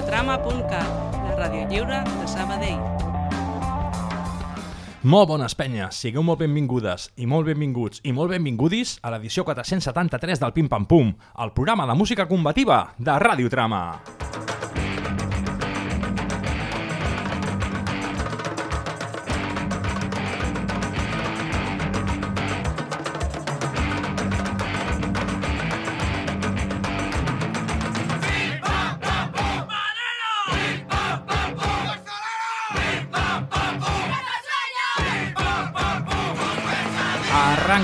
radiotrama.cat, la ràdio lliure de Sabadell. Molt bones penyes, sigueu molt benvingudes i molt benvinguts i molt benvingudis a l'edició 473 del Pim Pam Pum, el programa de música combativa de Radiotrama.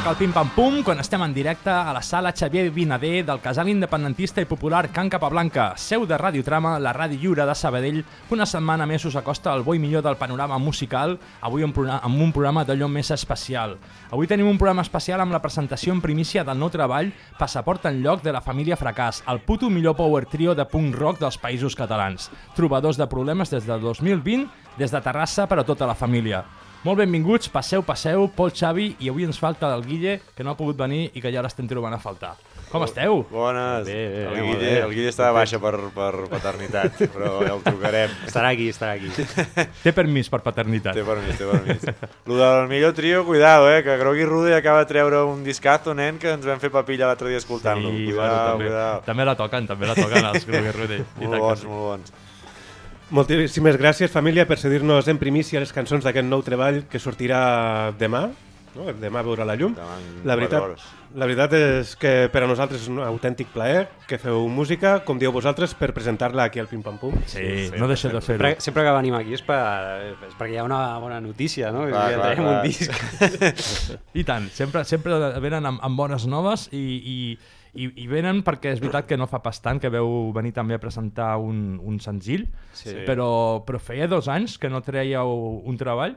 Arranca el Pim Pam Pum quan estem en directe a la sala Xavier Vinader del casal independentista i popular Can Capablanca, seu de Radiotrama, la ràdio lliure de Sabadell, que una setmana més us acosta al bo i millor del panorama musical, avui amb un programa d'allò més especial. Avui tenim un programa especial amb la presentació en primícia del nou treball Passaport en lloc de la família Fracàs, el puto millor power trio de punk rock dels països catalans. Trobadors de problemes des del 2020, des de Terrassa per a tota la família. Molt benvinguts, passeu, passeu, Pol Xavi, i avui ens falta el Guille, que no ha pogut venir i que ja l'estem trobant a faltar. Com esteu? Bones. Bé, bé, el, Guille, bé. el Guille està de baixa per, per paternitat, però ja el trucarem. Estarà aquí, estarà aquí. Té permís per paternitat. Té permís, té permís. Lo del millor trio, cuidado, eh, que Grogui Rude acaba de treure un discazo, nen, que ens vam fer papilla l'altre dia escoltant-lo. Sí, cuidado, bueno, també, cuidado. també la toquen, també la toquen els Gruguer Rude. Molt bons, molt bons. Moltíssimes gràcies, família, per cedir-nos en primícia les cançons d'aquest nou treball que sortirà demà. No? Demà veurà la llum. La veritat, la veritat és que per a nosaltres és un autèntic plaer que feu música, com dieu vosaltres, per presentar-la aquí al Pim Pam Pum. Sí, no deixeu de fer-ho. Sempre, sempre que venim aquí és, per, és perquè hi ha una bona notícia, no? Clar, I clar, traiem clar. un disc. I tant, sempre, sempre venen amb, amb bones noves i, i, i, i venen perquè és veritat que no fa pas tant que veu venir també a presentar un, un senzill, Sí. però, però feia dos anys que no treieu un treball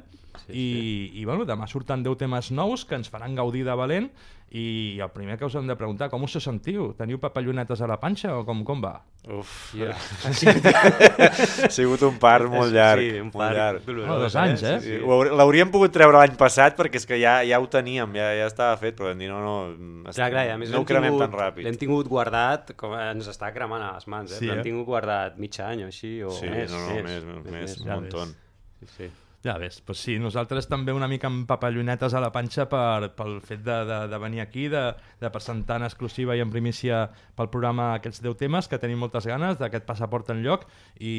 i, i bueno, demà surten 10 temes nous que ens faran gaudir de valent i el primer que us hem de preguntar, com us sentiu? Teniu papallonetes a la panxa o com, com va? Uf, Yeah. ha sigut un part molt llarg. Sí, un part llarg. dolorós. Oh, dos anys, eh? Sí, ho haur- L'hauríem pogut treure l'any passat perquè és que ja, ja ho teníem, ja, ja estava fet, però vam dir no, no, Clar, clar, i a més no ho cremem tingut, tan ràpid. L'hem tingut guardat, com ens està cremant a les mans, eh? Sí, Sí, l'hem eh? tingut guardat mig any o així, o Sí, més, no, no, més, més, més, més, ja un muntó. ves. Sí, sí. Ja ves, doncs sí, nosaltres també una mica amb papallonetes a la panxa per, pel fet de, de, de venir aquí, de, de presentar en exclusiva i en primícia pel programa aquests 10 temes, que tenim moltes ganes d'aquest passaport en lloc i,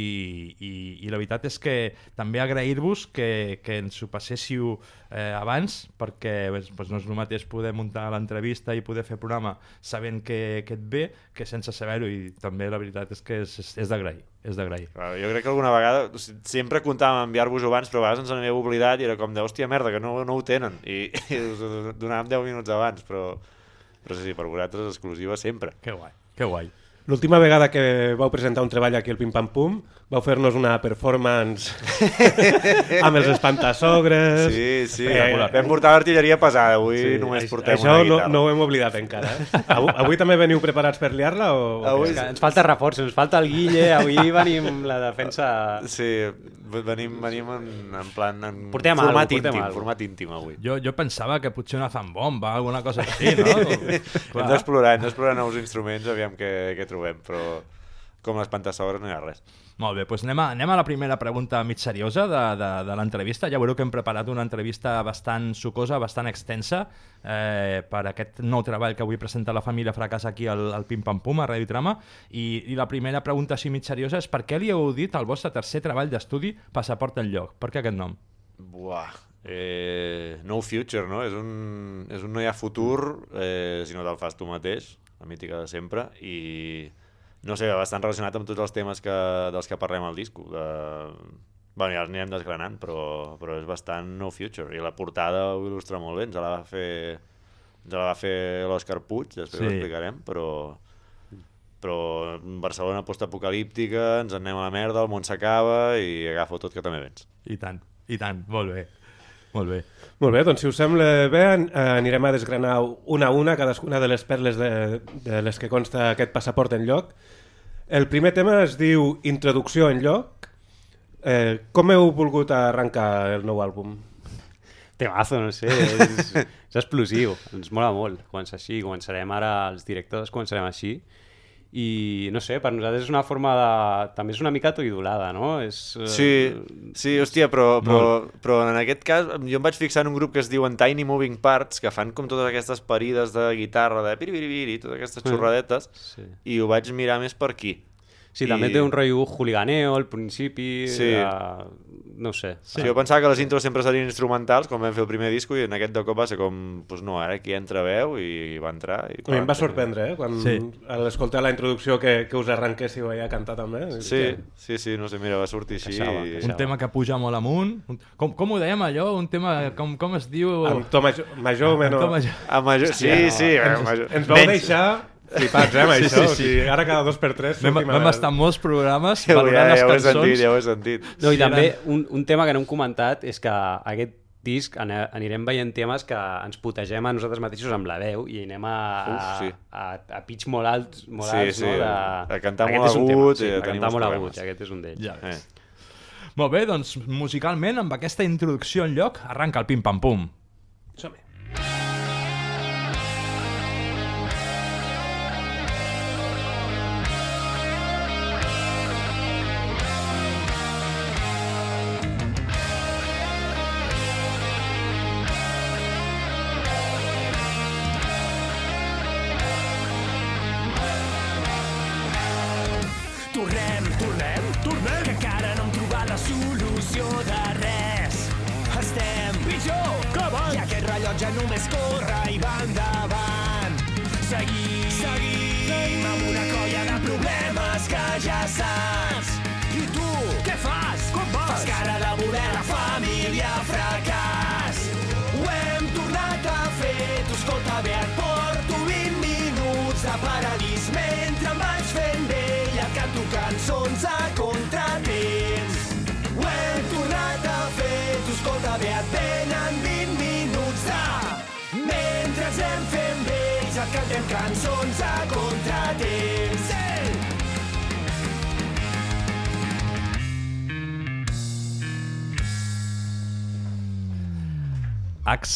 i, i la veritat és que també agrair-vos que, que ens ho passéssiu eh, abans, perquè doncs no és el mateix poder muntar l'entrevista i poder fer programa sabent que, que et ve que sense saber-ho i també la veritat és que és, és, és d'agrair, és d'agrair. Jo crec que alguna vegada, o sigui, sempre comptàvem enviar-vos-ho abans, però a vegades ens n'havíeu oblidat i era com de, hòstia, merda, que no, no ho tenen. I, i us donàvem 10 minuts abans, però, però sí, sí, per vosaltres exclusiva sempre. Que guai, que guai. L'última vegada que vau presentar un treball aquí al Pim Pam Pum, vau fer-nos una performance amb els espantasogres... Sí, sí, Eh, vam portar l'artilleria pesada, avui sí, només Això- portem Això una no, guitarra. no ho hem oblidat encara. Eh? Avui, avui també veniu preparats per liar-la? O, Avui ens falta reforç, ens falta el Guille, avui venim la defensa... Sí, venim, venim en, en plan... En Portem format algo, íntim, algo. format íntim avui. Jo, jo pensava que potser una zambomba, alguna cosa així, no? Hem d'explorar, hem d'explorar nous instruments, aviam què, què trobem, però com les pantasogres no hi ha res. Molt bé, doncs anem a, anem a la primera pregunta mig seriosa de, de, de l'entrevista. Ja veureu que hem preparat una entrevista bastant sucosa, bastant extensa, eh, per aquest nou treball que avui presenta la família Fracàs aquí al, al Pim Pam Pum, a Radio Trama. I, I la primera pregunta així mig seriosa és per què li heu dit al vostre tercer treball d'estudi Passaport en lloc? Per què aquest nom? Buah, eh, no future, no? És un, és un no hi ha futur eh, si no te'l fas tu mateix, la mítica de sempre, i no sé, bastant relacionat amb tots els temes que, dels que parlem al disco. De... Bueno, ja els anirem desgranant, però, però és bastant no future. I la portada ho il·lustra molt bé, ens la va fer, ens la va fer l'Òscar Puig, després Sí. ho explicarem, però però Barcelona postapocalíptica, ens en anem a la merda, el món s'acaba i agafo tot que també vens. I tant, i tant, molt bé. Molt bé. Molt bé, doncs si us sembla bé, eh, anirem a desgranar una a una cadascuna de les perles de, de les que consta aquest passaport en lloc. El primer tema es diu Introducció en lloc. Eh, com heu volgut arrencar el nou àlbum? Temazo, no sé, és, és explosiu, ens mola molt, comença així, començarem ara, els directors començarem així, i no sé, per nosaltres és una forma de... també és una mica toidolada, no? És, eh, Sí, sí, hòstia, però, però, però en aquest cas jo em vaig fixar en un grup que es diuen Tiny Moving Parts, que fan com totes aquestes parides de guitarra, de piribiribiri, totes aquestes xorradetes, Sí. i ho vaig mirar més per aquí. Sí, també I- té un rotllo hooliganeo al principi, Sí. de... no sé. Sí. Jo pensava que les intros sempre serien instrumentals, quan vam fer el primer disco, i en aquest de cop va ser com, pues no, ara aquí entra veu i va entrar. I, A mi em va sorprendre, eh? Quan Sí. a l'escoltar la introducció que, que us arrenquéssiu ahir a cantar també. Sí, sí, sí, no sé, mira, va sortir així. Encaixava, i- encaixava. Un tema que puja molt amunt. Un- Com, com ho dèiem allò? Un tema... Com, com es diu? Amb to major, major o menor. Com major. Ah, major, sí, Hòstia, sí. Ens, major. ens vau Menys. deixar flipats, eh, amb Sí, això. sí, O sí. sigui, ara cada dos per tres Vam, a vam estar en molts programes Ja, valorant ja, les ja ho he cançons. sentit, ja ho he sentit. No, i Sí, també un, un tema que no hem comentat és que aquest disc anirem veient temes que ens putegem a nosaltres mateixos amb la veu i anem a, Uf, a, sí. a, a pitch molt alts, molt Sí, alts sí, no? De... a cantar Aquest molt agut sí, i a a cantar molt agut, aquest és un d'ells. Ja Eh. Molt bé, doncs musicalment, amb aquesta introducció en lloc, arranca el pim-pam-pum. Som-hi.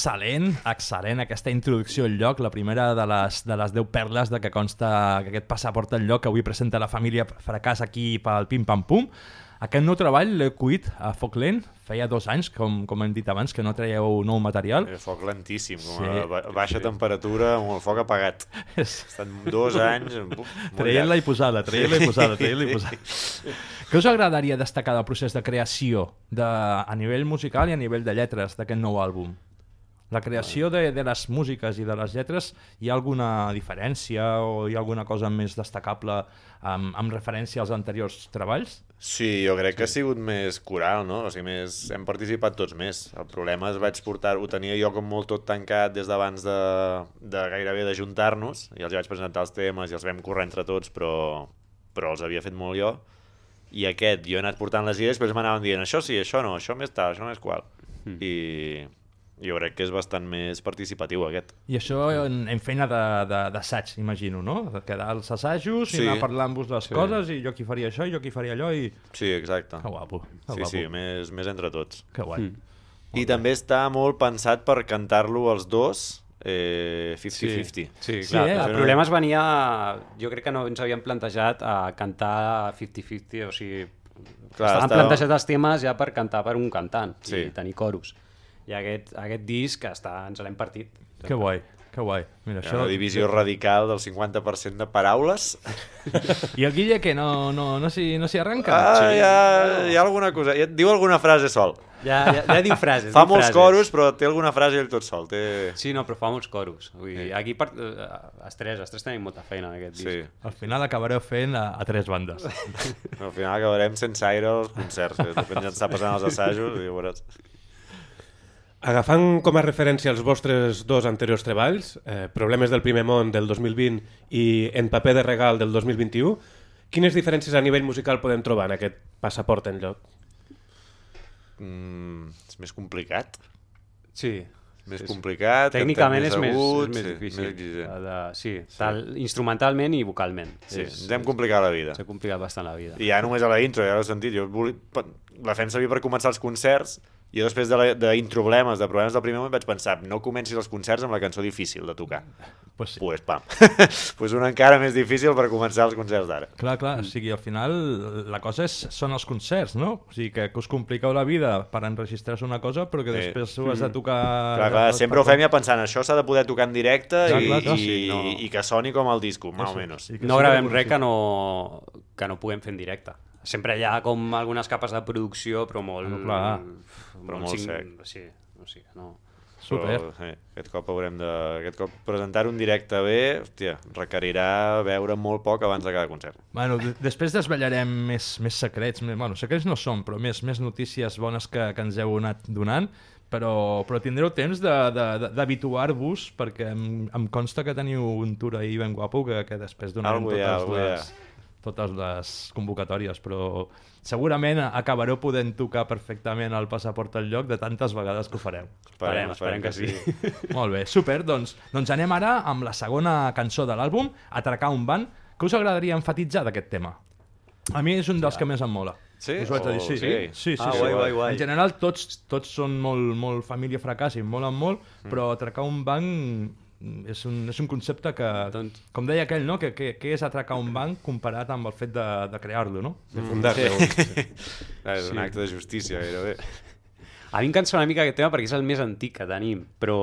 Excel·lent, excel·lent aquesta introducció al lloc, la primera de les, de les 10 perles de que consta que aquest passaport al lloc que avui presenta la família Fracàs aquí pel Pim Pam Pum. Aquest nou treball l'he cuit a Foc Lent, feia dos anys, com, com hem dit abans, que no traieu nou material. El foc lentíssim, com Sí. a ba- baixa temperatura amb el foc apagat. Estan dos anys... Traient-la i posada, traient-la i posada, traient-la i posada. Què us agradaria destacar del procés de creació de, a nivell musical i a nivell de lletres d'aquest nou àlbum? La creació de, de les músiques i de les lletres, hi ha alguna diferència o hi ha alguna cosa més destacable amb, amb referència als anteriors treballs? Sí, jo crec que ha sigut més coral, no? O sigui, més... hem participat tots més. El problema és vaig portar... Ho tenia jo com molt tot tancat des d'abans de, de gairebé d'ajuntar-nos, i els vaig presentar els temes i els vam córrer entre tots, però, però els havia fet molt jo. I aquest, jo he anat portant les idees, després m'anaven dient això sí, això no, això més tal, això més qual. Hmm. I jo crec que és bastant més participatiu aquest. I això en, en feina de- de- d'assaig, imagino, no? De quedar als assajos Sí. i anar parlant-vos les Sí. coses i jo aquí faria això i jo aquí faria allò i... Sí, exacte. Que guapo, que Sí, guapo. sí, més, més entre tots. Que guai. I també està molt pensat per cantar-lo els dos eh, 50-50. Sí, Sí, clar. eh? El problema es venia... Jo crec que no ens havíem plantejat a cantar 50-50, o sigui... Clar, estaven estava- plantejats els temes ja per cantar per un cantant Sí. i tenir coros. I aquest, aquest disc està, ens l'hem partit. Que guai, que guai. Mira, això... una divisió radical del 50% de paraules. I el Guille que no, no, no s'hi no arrenca? Ah, hi, ha, hi ha alguna cosa. Ja et diu alguna frase sol. Ja, ja, ja diu frases. Fa diu molts frases. coros, però té alguna frase ell tot sol. Té... Sí, no, però fa molts coros. Vull dir, aquí per, eh, els tres, els tres tenim molta feina en aquest disc. Sí. Al final acabareu fent a, a tres bandes. Al final acabarem sense aire als concerts. eh? Depèn ja està passant els assajos i veuràs. Agafant com a referència els vostres dos anteriors treballs, eh, Problemes del primer món del 2020 i En paper de regal del 2021, quines diferències a nivell musical podem trobar en aquest passaport en lloc? Mm, és més complicat. Sí. Més Sí, sí. complicat. Tècnicament cantem és més, agut, és més sí, difícil. Més exigent. De, de, sí, tal, instrumentalment i vocalment. Sí, És- ens hem complicat la vida. S'ha complicat bastant la vida. I ja només a la intro, ja l'he sentit. Jo volia... La fem servir per començar els concerts Jo després de la- d'introblemes, de, problemes del primer moment, vaig pensar, no comencis els concerts amb la cançó difícil de tocar. Pues sí. Pues pam. pues una encara més difícil per començar els concerts d'ara. Clar, clar, o sigui, al final la cosa és, són els concerts, no? O sigui, que, que us compliqueu la vida per enregistrar una cosa, però que Sí. després ho has de tocar... Clar, clar, sempre ho fem ja pensant, això s'ha de poder tocar en directe Clar, i, clar, clar, i, sí, no. i que soni com el disco, més o menys. No gravem de res que no, que no puguem fer en directe. Sempre hi ha com algunes capes de producció, però molt... Ah, clar. Però molt sec. Sí, o sigui, no... Super. Però, sí, aquest cop haurem de... Aquest cop presentar un directe bé, hòstia, requerirà veure molt poc abans de cada concert. Bueno, de- després desvetllarem més, més secrets, més, bueno, secrets no són, però més, més notícies bones que, que ens heu anat donant, però, però tindreu temps de- de- de- d'habituar-vos, perquè em, em consta que teniu un tour ahir ben guapo, que, que després donarem ha, totes, ha. les, totes les convocatòries, però segurament acabareu podent tocar perfectament el passaport al lloc de tantes vegades que ho fareu. Esperem, esperem que sí. Molt bé, super, doncs, doncs anem ara amb la segona cançó de l'àlbum, Atracar un banc. Què us agradaria enfatitzar d'aquest tema? A mi és un dels que més em mola. Sí? Us ho haig de dir, Oh, sí. sí? sí, sí, Ah, sí. guai, guai, guai. En general, tots, tots són molt, molt família fracàs i em molen molt, Mm. però atracar un banc és un, és un concepte que, Doncs- com deia aquell, no? que, que, que és atracar un banc comparat amb el fet de, de crear-lo, no? De fundar-lo. Ah, és un acte de justícia, gairebé. A mi em cansa una mica aquest tema perquè és el més antic que tenim, però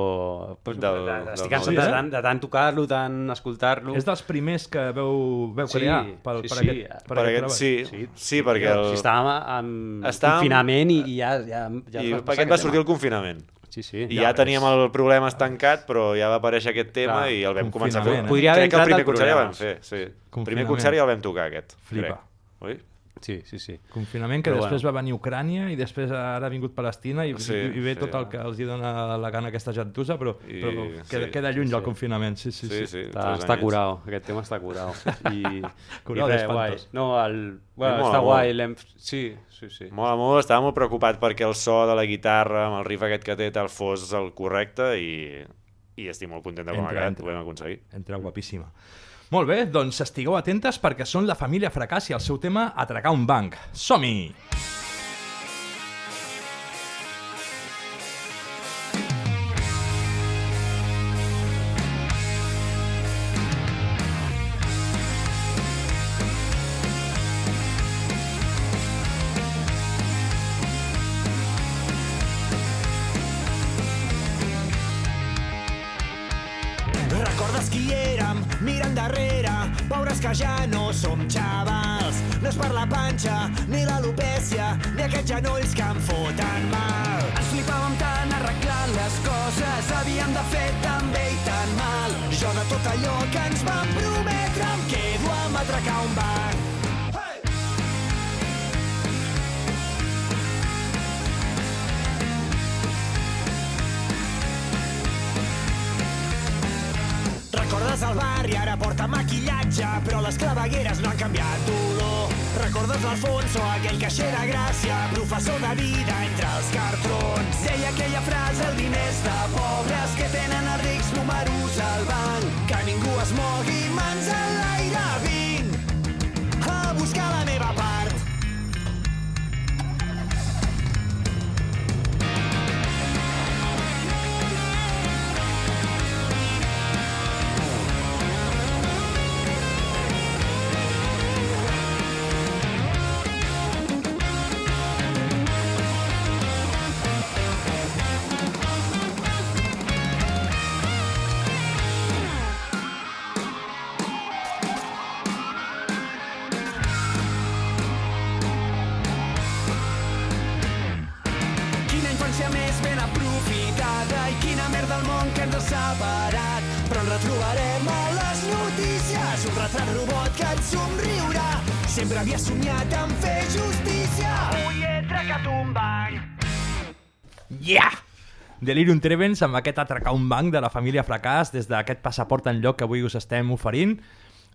pues, Del- de- del estic cansat de, disc. tant, de tant tocar-lo, tant escoltar-lo. És dels primers que veu, veu Sí, crear pel, sí, per sí. aquest, per Per aquest aquest, treball. sí, sí, sí, perquè el... Si estàvem en Estàvem- confinament i, i ja, ja, ja I va aquest va tema. sortir el confinament. Sí, sí. I ja, teníem el problema estancat, però ja va aparèixer aquest tema Clar, i el vam començar a fer. eh? Podria haver Crec que el primer concert ja vam fer, sí. El primer concert ja el vam tocar, aquest. Flipa. Crec. Oi? Sí, sí, sí. Confinament que Però després bueno. va venir Ucrània i després ara ha vingut Palestina i, Sí, i, i ve sí. tot el que els hi dona la gana aquesta gentussa, però, I- però queda, sí, queda lluny sí. el confinament. Sí, sí, Sí, sí. sí. Està, està curau, aquest tema està curau. I, Curau i res, guai. No, el... Bueno, mola està molt. guai. l'hem- Sí, sí, sí. Mola molt, estava molt preocupat perquè el so de la guitarra amb el riff aquest que té tal fos el correcte i, i estic molt content de com ha quedat, ho vam aconseguir. Entra guapíssima. Molt bé, doncs estigueu atentes perquè són la família Fracàs i el seu tema Atracar un banc. Som-hi! Recordes qui érem, mirant darrere, veuràs que ja no som xavals. No és per la panxa, ni l'alopècia, ni aquests genolls que em foten mal. Ens flipàvem tant arreglant les coses, havíem de fer tan bé i tan mal. Jo de tot allò que ens van prometre em quedo amb atracar un banc. Recordes el barri, ara porta maquillatge, però les clavegueres no han canviat d'olor. Recordes l'Alfonso, aquell caixer de gràcia, professor de vida entre els cartrons. Deia aquella frase, el diners de pobres que tenen els rics números al banc. Que ningú es mogui, separat. Però ens retrobarem a les notícies, un retrat robot que et somriurà. Sempre havia somiat en fer justícia. Avui he tracat un banc. Yeah! Delirium Trevens amb aquest atracar un banc de la família Fracàs des d'aquest passaport en lloc que avui us estem oferint.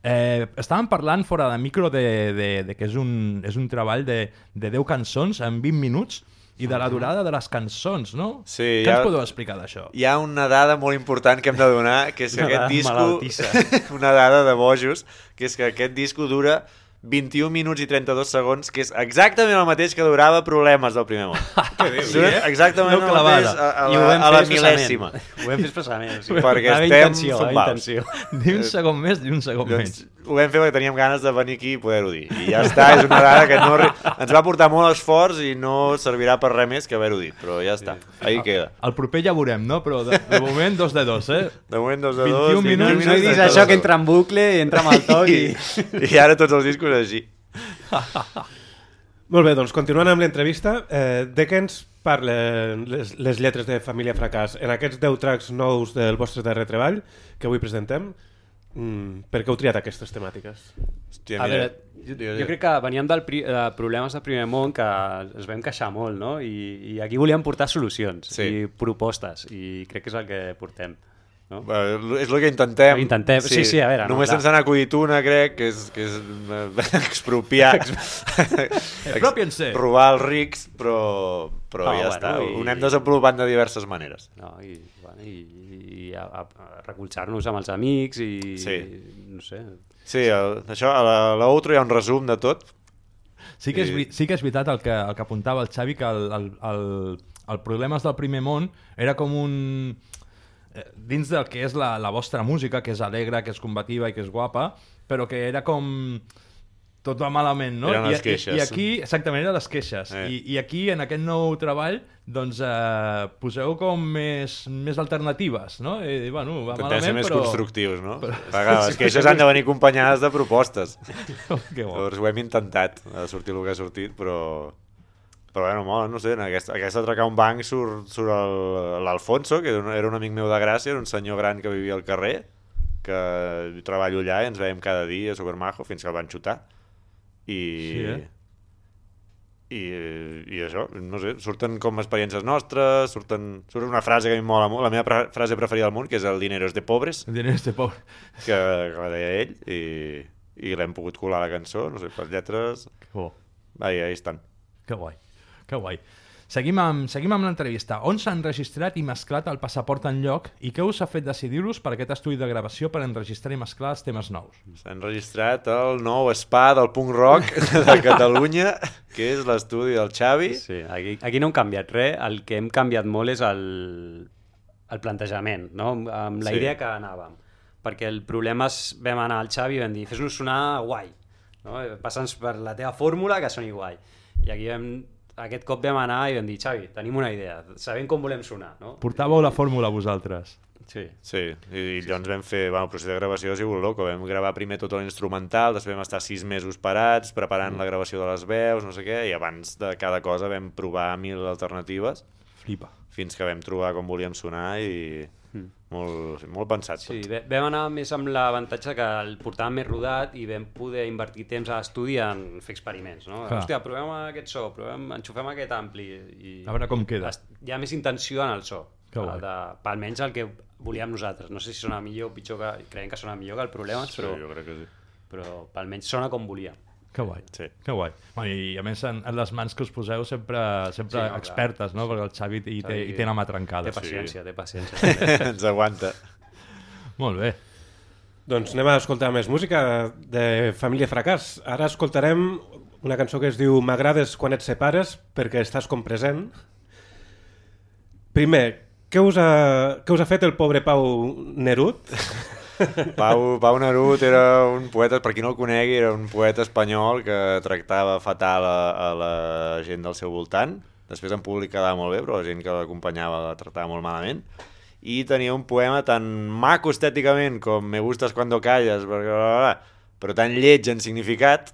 Eh, estàvem parlant fora de micro de, de, de que és un, és un treball de, de 10 cançons en 20 minuts i de la durada de les cançons, no? Sí, Què ja- ens podeu explicar d'això? Hi ha una dada molt important que hem de donar, que és que aquest disco... una dada de bojos, que és que aquest disco dura 21 minuts i 32 segons, que és exactament el mateix que durava Problemes del primer món. Què dius? Surt exactament No el mateix a, a, la, a la mil·lèsima. Ho vam fer expressament. Sigui, Perquè estem intenció, intenció. Ni un segon més ni un segon Doncs menys. Ho vam fer perquè teníem ganes de venir aquí i poder-ho dir. I ja està, és una dada que no, ens va portar molt esforç i no servirà per res més que haver-ho dit, però ja està, ahí queda. El proper ja veurem, no? Però de, de moment dos de dos, eh? De moment dos de 21 dos, minuts. No diguis això que entra en bucle i entra amb el toc i... I ara tots els discos així. Molt bé, doncs continuant amb l'entrevista, eh, de què ens parlen les, les lletres de Família Fracàs en aquests 10 tracks nous del vostre darrer treball que avui presentem? Mm, per què heu triat aquestes temàtiques? Hòstia, A mira, veure, jo, jo crec que veníem del pri, de problemes del primer món que ens vam queixar molt, no? I, i aquí volíem portar solucions Sí. i propostes, i crec que és el que portem. No? Bueno, és el que intentem. Intentem, sí, sí, a veure, no, Només clar. ens n'ha acudit una, crec, que és, que és eh, expropiar. Expropiense. Robar els rics, però, però No, ja bueno, està. i- Ho anem desenvolupant de diverses maneres. No, i, bueno, i, i a, a, a recolzar-nos amb els amics i, Sí. no sé, Sí, el, això, a l'outro hi ha un resum de tot. Sí que, és, I- sí que és veritat el que, el que apuntava el Xavi, que el, el, el, el Problemes del primer món era com un... eh, dins del que és la, la vostra música, que és alegre, que és combativa i que és guapa, però que era com tot va malament, no? Eren I, les queixes. I, I aquí, exactament, eren les queixes. Eh. I, I aquí, en aquest nou treball, doncs eh, poseu com més, més alternatives, no? I, bueno, va Intentem ser malament, més però... constructius, no? Però... Les queixes han de venir acompanyades de propostes. que bo. Llavors ho hem intentat, a sortir el que ha sortit, però... Però bueno, mola, no sé, en aquesta, aquesta altra un banc surt, surt l'Alfonso, que era un, era un amic meu de Gràcia, era un senyor gran que vivia al carrer, que treballo allà i ens veiem cada dia, supermajo, fins que el van xutar. I... Sí, eh? I, i això, no sé, surten com experiències nostres, surten, surt una frase que a mi mola molt, la meva frase preferida del món, que és el dinero és de pobres, El dinero este pobre. que, que la deia ell, i, i l'hem pogut colar a la cançó, no sé, per lletres... Que bo. Ahí, ahí estan. Que guai, que guai. Seguim amb, seguim amb l'entrevista. On s'ha enregistrat i mesclat el passaport en lloc i què us ha fet decidir-vos per aquest estudi de gravació per enregistrar i mesclar els temes nous? S'ha enregistrat el nou spa del punk rock de Catalunya, que és l'estudi del Xavi. Sí, aquí, aquí no hem canviat res, el que hem canviat molt és el, el plantejament, no? amb la Sí. idea que anàvem. Perquè el problema és, vam anar al Xavi i vam dir, fes-nos sonar guai, no? passa'ns per la teva fórmula que soni guai. I aquí vam, aquest cop vam anar i vam dir, Xavi, tenim una idea, sabem com volem sonar, no? Portàveu la fórmula vosaltres. Sí. Sí, i llavors vam fer... Bueno, el procés de gravació ha sigut loco. Vam gravar primer tot l'instrumental, després vam estar sis mesos parats, preparant la gravació de les veus, no sé què, i abans de cada cosa vam provar mil alternatives Flipa. fins que vam trobar com volíem sonar i molt, molt pensat Sí, tot. ve- vam anar més amb l'avantatge que el portàvem més rodat i vam poder invertir temps a l'estudi en fer experiments, no? Clar. Hòstia, provem aquest so, provem, enxufem aquest ampli i... A veure com queda. Hi ha més intenció en el so. Que guai. el de, per almenys el que volíem nosaltres. No sé si sona millor o pitjor, que, creiem que sona millor que el Problemes, Sí, però, jo crec que sí. però per almenys sona com volíem. Que guai. Sí. Que guai. Bueno, I a més, en, en les mans que us poseu sempre, sempre Sí, no, expertes, no? Perquè el Xavi hi té, hi té la mà trencada. Té paciència, té paciència. Ens aguanta. Molt bé. Doncs anem a escoltar més música de Família Fracàs. Ara escoltarem una cançó que es diu M'agrades quan et separes perquè estàs com present. Primer, què us ha, què us ha fet el pobre Pau Nerut? Pau, Pau Nerut era un poeta, per qui no el conegui, era un poeta espanyol que tractava fatal a, a la gent del seu voltant. Després en públic quedava molt bé, però la gent que l'acompanyava la tractava molt malament. I tenia un poema tan maco estèticament com Me gustas cuando callas, però tan lleig en significat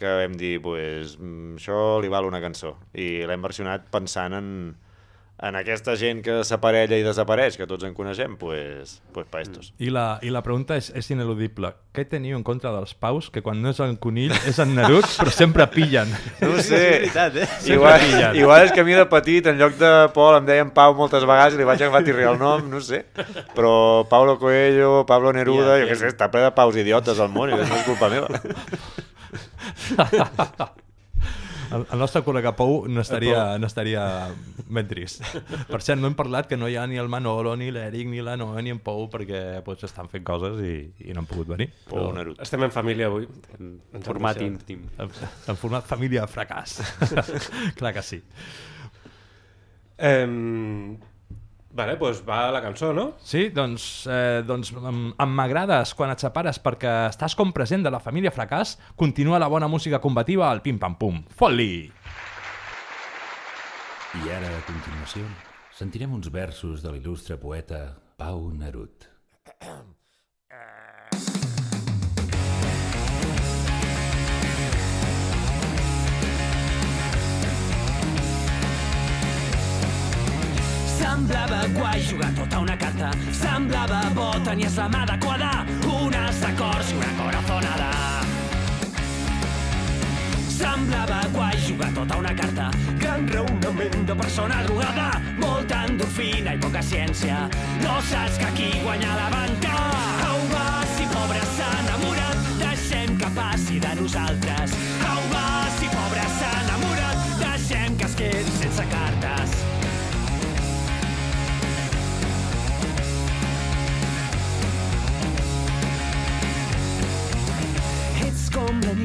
que vam dir, pues, mm, això li val una cançó. I l'hem versionat pensant en, en aquesta gent que s'aparella i desapareix, que tots en coneixem, pues, pues pa estos. I la, I la pregunta és, és ineludible. Què teniu en contra dels paus que quan no és en conill és en Nerut, però sempre pillen? No ho sé. veritat, eh? Igual, pillen. igual és que a mi de petit, en lloc de Pol, em deien Pau moltes vegades i li vaig agafar tirri el nom, no ho sé. Però Paulo Coelho, Pablo Neruda, Ja, jo què sé, està ple de paus idiotes al món i no és culpa meva. El, el nostre col·lega Pou no estaria, no estaria ben trist. Per cert, no hem parlat que no hi ha ni el Manolo, ni l'Eric, ni la Noa, ni en Pou, perquè pues, estan fent coses i, i no han pogut venir. Pou Nerut. Estem en família avui. En Ens format íntim. En, en format família fracàs. Clar que sí. Eh, vale, doncs va la cançó, no? Sí, doncs, eh, doncs em, em m'agrades quan et separes perquè estàs com present de la família fracàs, continua la bona música combativa al pim-pam-pum. Fot-li! I ara, a continuació, sentirem uns versos de l'il·lustre poeta Pau Nerut. Semblava guai jugar tota una carta. Semblava bo, tenies la mà adequada. Unes acords i una corazonada Semblava guai jugar tota una carta. Gran raonament de persona drogada Molta endorfina i poca ciència. No saps que aquí guanya la banca. Au va, si pobre s'ha enamorat. Deixem que passi de nosaltres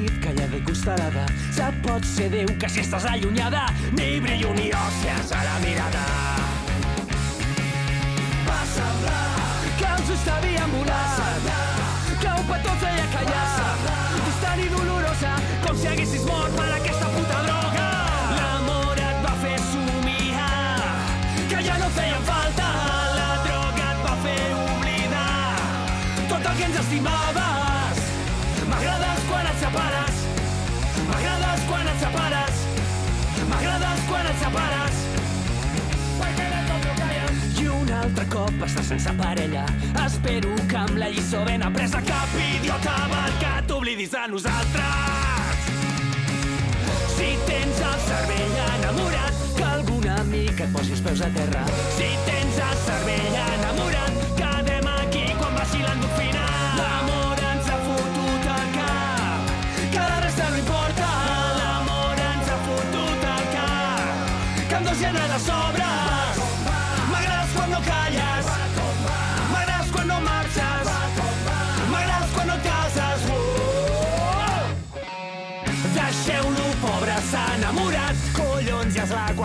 nit ha de costalada. Se pot ser Déu que si estàs allunyada, ni brillo ni òssies a la mirada. Va semblar que els ulls t'havien volat, que un petó et feia callar. Distant i dolorosa, com si haguessis mort per aquesta altre cop estàs sense parella. Espero que amb la lliçó ben apresa cap idiota vol que t'oblidis de nosaltres. Si tens el cervell enamorat, que algun amic et posi els peus a terra. Si tens el cervell enamorat, quedem aquí quan baixi l'endorfina.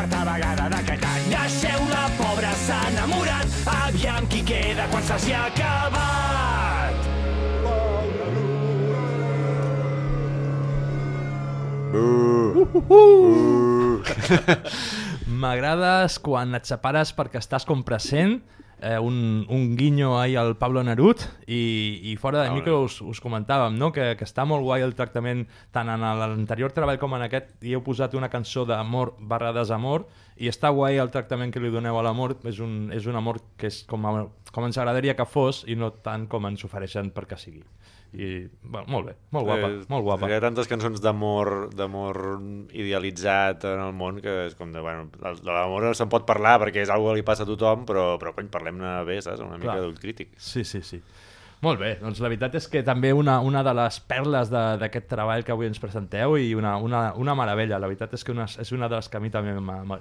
Quarta vegada d'aquest any. Deixeu-la, pobre, s'ha enamorat. Aviam qui queda quan s'hagi acabat. M'agrades quan et separes perquè estàs com present, eh, un, un guinyo ahir al Pablo Nerut i, i fora de micro us, us comentàvem no? que, que està molt guai el tractament tant en l'anterior treball com en aquest. Hi heu posat una cançó d'amor barra desamor i està guai el tractament que li doneu a l'amor. És, un, és un amor que és com, a, com ens agradaria que fos i no tant com ens ofereixen perquè sigui i bueno, molt bé, molt guapa, Eh, molt guapa. Hi ha tantes cançons d'amor d'amor idealitzat en el món que és com de, bueno, de l'amor se'n pot parlar perquè és algo que li passa a tothom, però, però cony, parlem-ne bé, saps? Una mica d'ull crític. Sí, sí, sí. Molt bé, doncs la veritat és que també una, una de les perles de- d'aquest treball que avui ens presenteu i una, una, una meravella, la veritat és que una, és una de les que a mi també,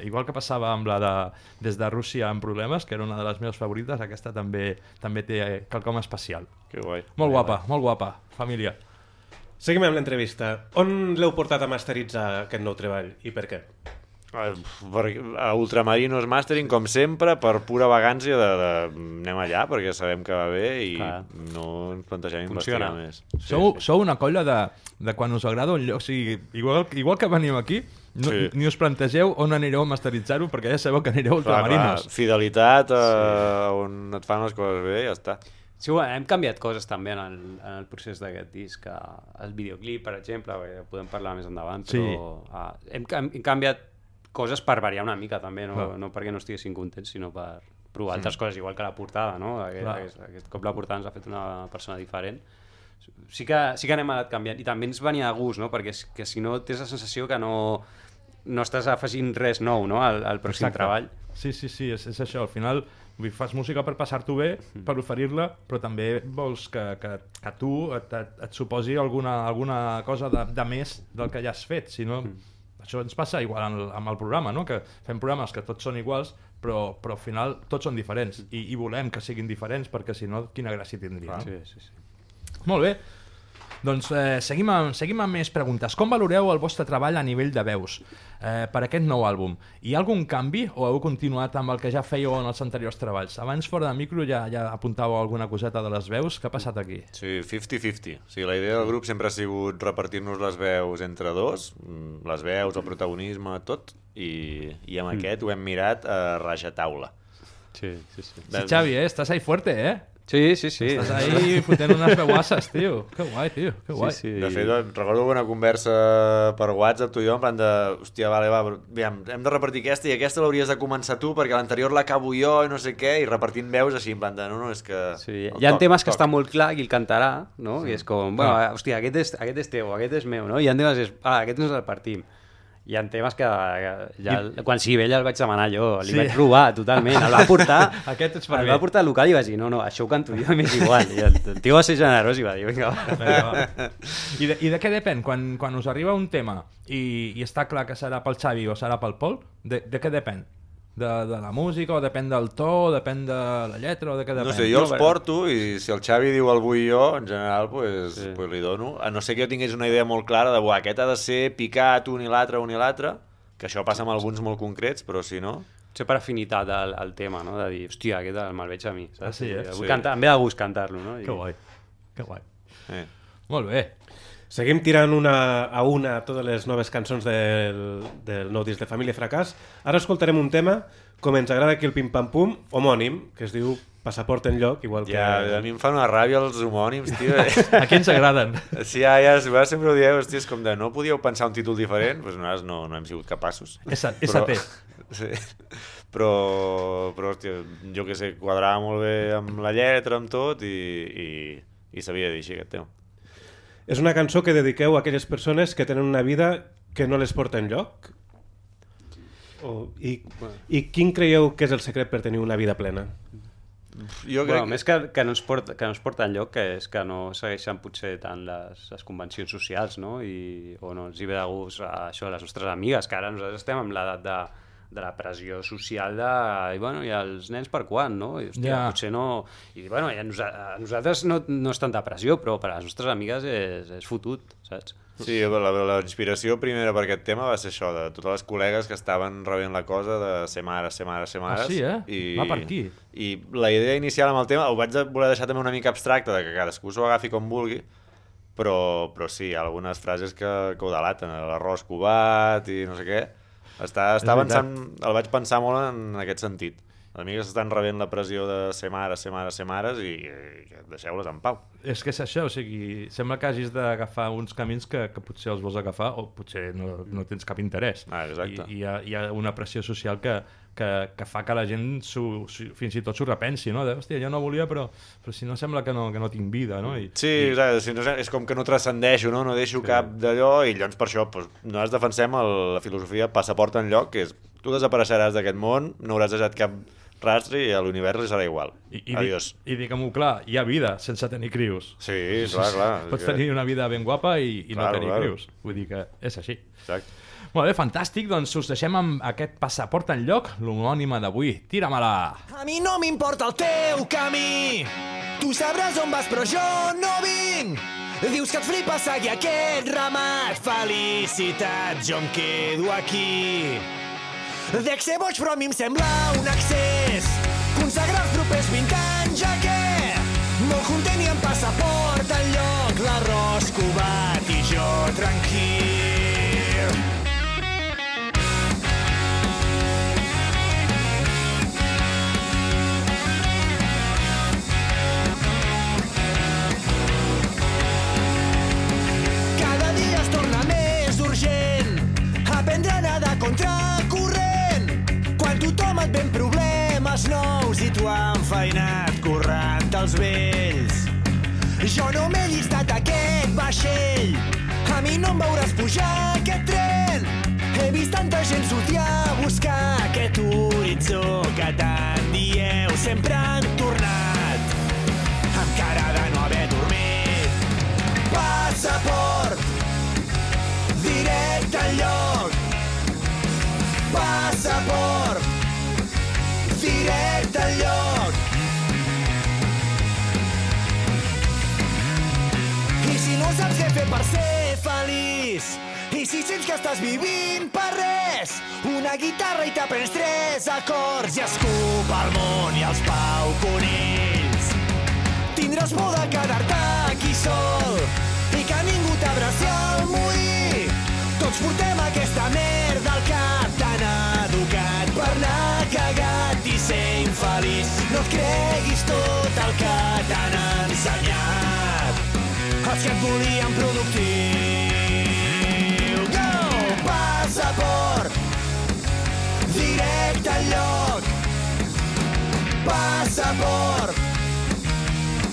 igual que passava amb la de Des de Rússia amb problemes, que era una de les meves favorites, aquesta també també té quelcom especial. Que guai. Molt guapa, molt guapa, família. Seguim amb l'entrevista. On l'heu portat a masteritzar aquest nou treball i per què? Eh, Per, a Ultramarinos Mastering, com sempre, per pura vagància de, de anem allà perquè sabem que va bé i Clar. no ens plantegem Funciona. investigar més. Sou, sou una colla de, de quan us agrada un lloc, o sigui, igual, igual que venim aquí, no, Sí. ni us plantegeu on anireu a masteritzar-ho, perquè ja sabeu que anireu a Clar, clar, Ultramarinos. fidelitat a on et fan les coses bé i ja està. Sí, bueno, hem canviat coses també en el, en el procés d'aquest disc. eh, El videoclip, per exemple, podem parlar més endavant, Sí. però uh, hem, cam- hem canviat coses per variar una mica també, no, Clar. no perquè no estiguessin contents, sinó per provar altres coses, igual que la portada, no? Aquest, Clar. aquest, aquest cop la portada ens ha fet una persona diferent. Sí que, sí que anem anat canviant, i també ens venia de gust, no? Perquè és que si no tens la sensació que no, no estàs afegint res nou no? al, al pròxim Exacte. treball. Sí, sí, sí, és, és això. Al final vull, fas música per passar-t'ho bé, per oferir-la, però també vols que, que, que tu et, et, et suposi alguna, alguna cosa de, de més del que ja has fet. Si no, Això ens passa igual amb el, amb el programa, no? que fem programes que tots són iguals, però, però al final tots són diferents i, i volem que siguin diferents perquè si no, quina gràcia tindria. No? Sí, sí, sí. Molt bé. Doncs eh, seguim, amb, seguim amb més preguntes. Com valoreu el vostre treball a nivell de veus eh, per aquest nou àlbum? Hi ha algun canvi o heu continuat amb el que ja fèieu en els anteriors treballs? Abans, fora de micro, ja, ja apuntàveu alguna coseta de les veus. Què ha passat aquí? Sí, 50-50. O sigui, la idea del grup sempre ha sigut repartir-nos les veus entre dos, mm, les veus, el protagonisme, tot, i, i amb aquest ho hem mirat a raja taula. Sí, sí, sí. Sí, Xavi, eh? estàs ahí fuerte, eh? Sí, sí, sí. Estàs ahí fotent unes veuasses, tio. Que guai, tio, que guai. Sí, sí. De fet, recordo una conversa per WhatsApp tu i jo, en plan de, hòstia, vale, va, aviam, hem de repartir aquesta i aquesta l'hauries de començar tu perquè l'anterior l'acabo jo i no sé què, i repartint veus així, en plan de, no, no, és que... Sí, hi ha toc, temes el que està molt clar qui el cantarà, no? I és com, bueno, hòstia, aquest és, aquest és teu, aquest és meu, no? I hi ha temes que és, ah, aquest ens el partim. Hi ha temes que, que ja, quan sigui vell el vaig demanar jo, li Sí. vaig robar totalment, el va portar, Aquest ets per el va portar al local i vaig dir, no, no, això ho canto jo, m'és igual. I el, el tio va ser generós i va dir, vinga, va. Vinga, va. I, de, I de què depèn? Quan, quan us arriba un tema i, i està clar que serà pel Xavi o serà pel Pol, de, de què depèn? De, de la música o depèn del to, o depèn de la lletra o de què depèn? No sé, jo els porto i si el Xavi diu el vull jo, en general, pues, sí. pues li dono. A no ser que jo tingués una idea molt clara de, buah, aquest ha de ser picat un i l'altre, un i l'altre, que això passa amb alguns molt concrets, però si no... Potser per afinitat al, al tema, no? De dir, hòstia, aquest me'l veig a mi, saps? Ah, sí, eh? Vull Sí. cantar, em ve de gust cantar-lo, no? I... Que guai, que guai. Eh. Molt bé. Seguim tirant una a una totes les noves cançons del, del nou disc de Família Fracàs. Ara escoltarem un tema, com ens agrada aquí el Pim Pam Pum, homònim, que es diu Passaport en lloc, igual que... Ja, a mi em fa una ràbia els homònims, tio. A qui ens agraden? Sí, ja, ja, a vegades sempre ho dieu, hòstia, és com de no podíeu pensar un títol diferent? Doncs pues nosaltres no, no hem sigut capaços. Esa- ST. Sí. Però, però, hòstia, jo que sé, quadrava molt bé amb la lletra, amb tot, i, i, i sabia dir així aquest tema. És una cançó que dediqueu a aquelles persones que tenen una vida que no les porta enlloc? O, i, I quin creieu que és el secret per tenir una vida plena? Jo crec Bueno, més que, que, no ens porta, que no ens porta enlloc, que és que no segueixen potser tant les, les convencions socials, no? I, o no els hi ve de gust a això a les nostres amigues, que ara nosaltres estem amb l'edat de, de la pressió social de... I, bueno, i els nens per quan, no? I, hòstia, Ja. potser no... I, bueno, i a, nosa, a nosaltres no, no és tanta pressió, però per a les nostres amigues és, és fotut, saps? Sí, la, la inspiració primera per aquest tema va ser això, de totes les col·legues que estaven rebent la cosa de ser mares, ser mares, ser mares. Ah, sí, eh? Va per aquí. I la idea inicial amb el tema, ho vaig voler deixar també una mica abstracta, de que cadascú s'ho agafi com vulgui, però, però sí, hi ha algunes frases que, que ho delaten, l'arròs covat i no sé què. Està, està avançant, el vaig pensar molt en aquest sentit. Les amigues estan rebent la pressió de ser mares, ser mares, ser mares i, i deixeu-les en pau. És que és això, o sigui, sembla que hagis d'agafar uns camins que, que potser els vols agafar o potser no, no tens cap interès. Ah, exacte. I hi, ha, hi ha una pressió social que, que, que fa que la gent s'ho- s'ho- fins i tot s'ho repensi, no? De, hòstia, jo no volia, però, però si no sembla que no, que no tinc vida, no? I, Sí, exacte, si no, és com que no transcendeixo, no, no deixo sí. cap d'allò i llavors per això doncs, nosaltres defensem el, la filosofia passaport en lloc, que és tu desapareixeràs d'aquest món, no hauràs deixat cap rastre i a l'univers li serà igual. I, i, Adiós. dic- I diguem-ho clar, hi ha vida sense tenir crius. Sí, clar, clar. Pots que- tenir una vida ben guapa i, i no Claro, tenir claro. crius. Vull dir que és així. Exacte. Molt bé, fantàstic, doncs us deixem amb aquest passaport en lloc, l'homònima d'avui. Tira-me-la! A mi no m'importa el teu camí. Tu sabràs on vas però jo no vinc. Dius que et flipa seguir aquest ramat. Felicitat, jo em quedo aquí. Dec ser boig però a mi em sembla un accés Consagrar els propers 20 contracorrent. Quan tothom et ven problemes nous i tu enfeinat corrent als vells. Jo no m'he llistat aquest vaixell, a mi no em veuràs pujar aquest tren. He vist tanta gent sortir a buscar aquest horitzó que tant dieu sempre han tornat. Amb cara de no haver dormit. Passaport. Directe al lloc passaport directe al lloc. I si no saps què fer per ser feliç, i si sents que estàs vivint per res, una guitarra i t'aprens tres acords i escup el món i els pau conills. Tindràs por de quedar-te aquí sol i que ningú t'abraci al morir. Tots portem aquesta merda al cap no et creguis tot el que t'han ensenyat. Els que et volien productiu. Go! Passaport directe al lloc. Passaport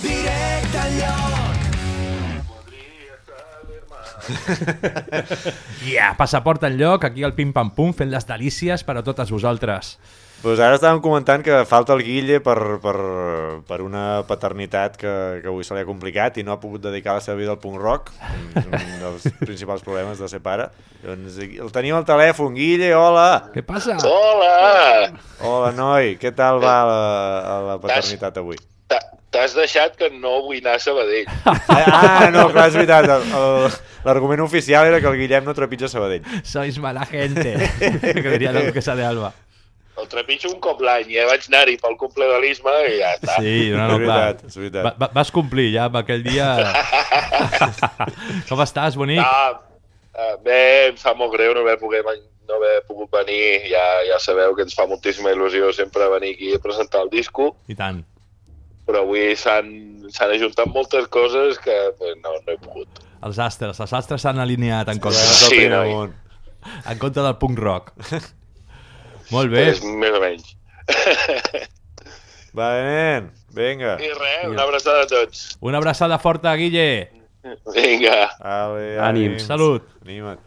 directe al lloc. Yeah, passaport en lloc, aquí al Pim Pam Pum, fent les delícies per a totes vosaltres. Pues ara estàvem comentant que falta el Guille per, per, per una paternitat que, que avui se li ha complicat i no ha pogut dedicar la seva vida al punk rock, un dels principals problemes de ser pare. Doncs el tenim al telèfon, Guille, hola! Què passa? Hola! Hola, noi, què tal va la, la paternitat avui? T'ha- T'has deixat que no vull anar a Sabadell. Ah, no, clar, és veritat. el- el- L'argument oficial era que el Guillem no trepitja Sabadell. Sois mala gente, que diria la duquesa de Alba. El trepitjo un cop l'any, ja vaig anar-hi pel cumple de l'Isma i ja està. Sí, no, no, és clar. veritat, és veritat. Va, va, vas complir ja amb aquell dia... Com estàs, bonic? Ah, ah, bé, em fa molt greu no haver, poder, no haver pogut venir. Ja, ja sabeu que ens fa moltíssima il·lusió sempre venir aquí a presentar el disco, I tant. però avui s'han ajuntat moltes coses que pues, no, no he pogut. Els astres, els astres s'han alineat en contra, És Sí, primer noi. món. en contra del punk rock. Molt bé. Pues, més o menys. Va, nen, vinga. I res, una abraçada a tots. Una abraçada forta, Guille. Vinga. Ale, Ànims. Salut. Anima't.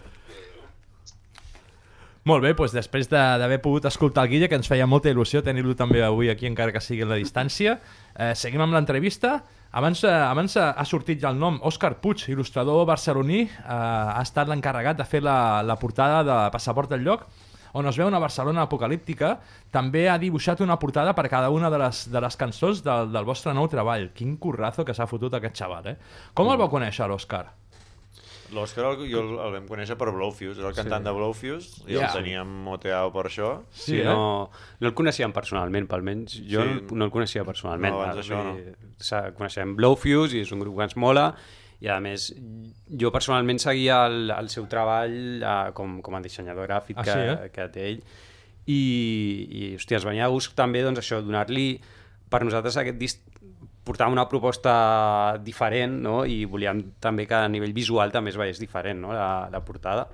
Molt bé, doncs després de- d'haver pogut escoltar el Guille, que ens feia molta il·lusió tenir-lo també avui aquí, encara que sigui a la distància, eh, seguim amb l'entrevista. Abans, eh, abans ha sortit ja el nom. Òscar Puig, il·lustrador barceloní, eh, ha estat l'encarregat de fer la, la portada de Passaport del lloc, on es veu una Barcelona apocalíptica. També ha dibuixat una portada per cada una de les, de les cançons del, del vostre nou treball. Quin currazo que s'ha fotut aquest xaval, eh? Com el vau conèixer, l'Òscar? L'Òscar el, jo el, el vam conèixer per Blowfuse, era el cantant de Blowfuse, i Ja. el teníem moteado per això. Sí, Sí, eh? no, no el coneixíem personalment, almenys jo Sí. no, el coneixia personalment. No, abans Vull això no. Coneixem Blowfuse i és un grup que ens mola i a més jo personalment seguia el, el seu treball eh, com, com a dissenyador gràfic Ah, que, sí, eh? que té ell i, i hòstia, es venia a gust també doncs, això, donar-li per nosaltres aquest disc portava una proposta diferent no? i volíem també que a nivell visual també es veiés diferent no? la, la portada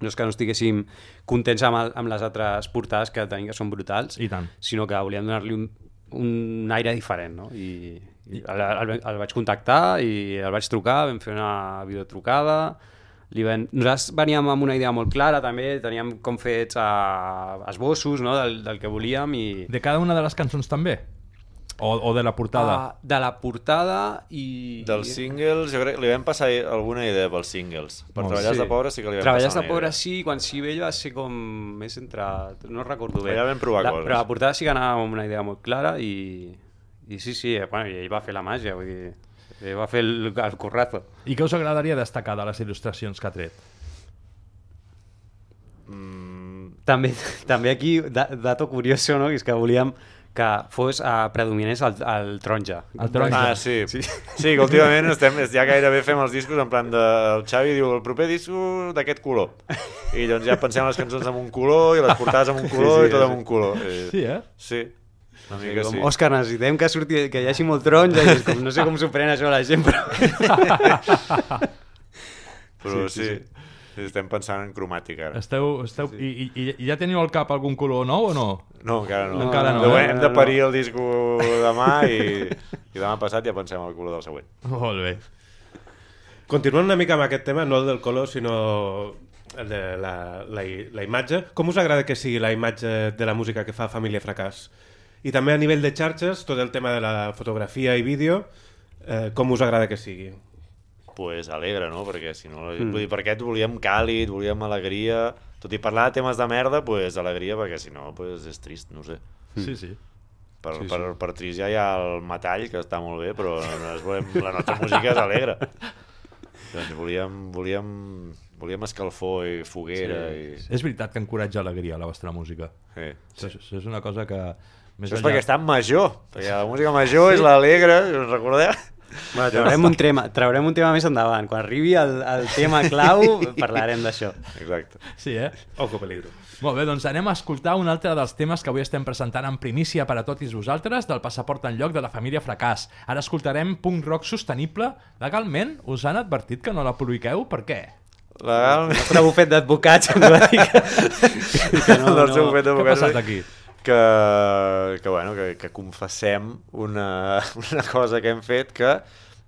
no és que no estiguéssim contents amb, el, amb les altres portades que tenim que són brutals I tant. sinó que volíem donar-li un, un aire diferent no? i el, el, el, vaig contactar i el vaig trucar, vam fer una videotrucada li ven... nosaltres veníem amb una idea molt clara també, teníem com fets uh, esbossos no? del, del que volíem i De cada una de les cançons també? O, o de la portada? Ah, de la portada i... Dels singles, jo crec que li vam passar alguna idea pels singles. Per Molt treballar Sí. de pobre sí que li vam Treballar passar de pobre idea. sí, quan sí vell va ser com més entre... No recordo bé. Ja vam provar la, coses. Però la portada sí que anava amb una idea molt clara i, i sí, sí, eh, bueno, i ell va fer la màgia, vull dir, ell va fer el, el currazo. I què us agradaria destacar de les il·lustracions que ha tret? També, també aquí, da, dato curioso, no? que és que volíem que fos uh, predominés el, el taronja. El taronja. Ah, sí. sí. Sí, que últimament estem, ja gairebé fem els discos en plan de... El Xavi diu el proper disco d'aquest color. I llavors ja pensem les cançons amb un color i les portades amb un color Sí, sí, i tot sí. amb un color. I... Sí, eh? Sí, una mica com, sí. Òscar, necessitem que, surti, que hi hagi molt taronja i és com, no sé com s'ho pren això la gent, però... Però sí, sí, sí. estem pensant en cromàtica ara. Esteu, esteu, i, i, I ja teniu al cap algun color nou o no? No, encara no. No, encara no, De eh? moment Hem de parir el disco demà i, i demà passat ja pensem el color del següent. Molt bé. Continuant una mica amb aquest tema, no el del color, sinó el de la, la, la imatge. Com us agrada que sigui la imatge de la música que fa Família Fracàs? I també a nivell de xarxes, tot el tema de la fotografia i vídeo, eh, com us agrada que sigui? pues alegre, no? Perquè si no... Mm. Vull dir, per aquest volíem càlid, volíem alegria... Tot i parlar de temes de merda, pues alegria, perquè si no, pues és trist, no ho sé. Sí, sí. Per, sí, sí. per, per trist ja hi ha el metall, que està molt bé, però volem, la nostra música és alegre. Doncs volíem, volíem, volíem escalfor i foguera. Sí. I... És veritat que encoratja alegria la vostra música. Sí. Això, això és una cosa que... Més Això és perquè està en major, perquè la música major és l'alegre, us recordeu? Bueno, traurem, un tema, traurem un tema més endavant. Quan arribi el, el tema clau, parlarem d'això. Exacte. Sí, eh? Ojo peligro. Molt bé, doncs anem a escoltar un altre dels temes que avui estem presentant en primícia per a tots vosaltres del passaport en lloc de la família Fracàs. Ara escoltarem punk rock sostenible. Legalment, us han advertit que no la publiqueu? Per què? Legalment. El nostre bufet d'advocats ens va dir que, que no, el seu fet Què ha passat aquí? Que, que, bueno, que, que confessem una, una cosa que hem fet que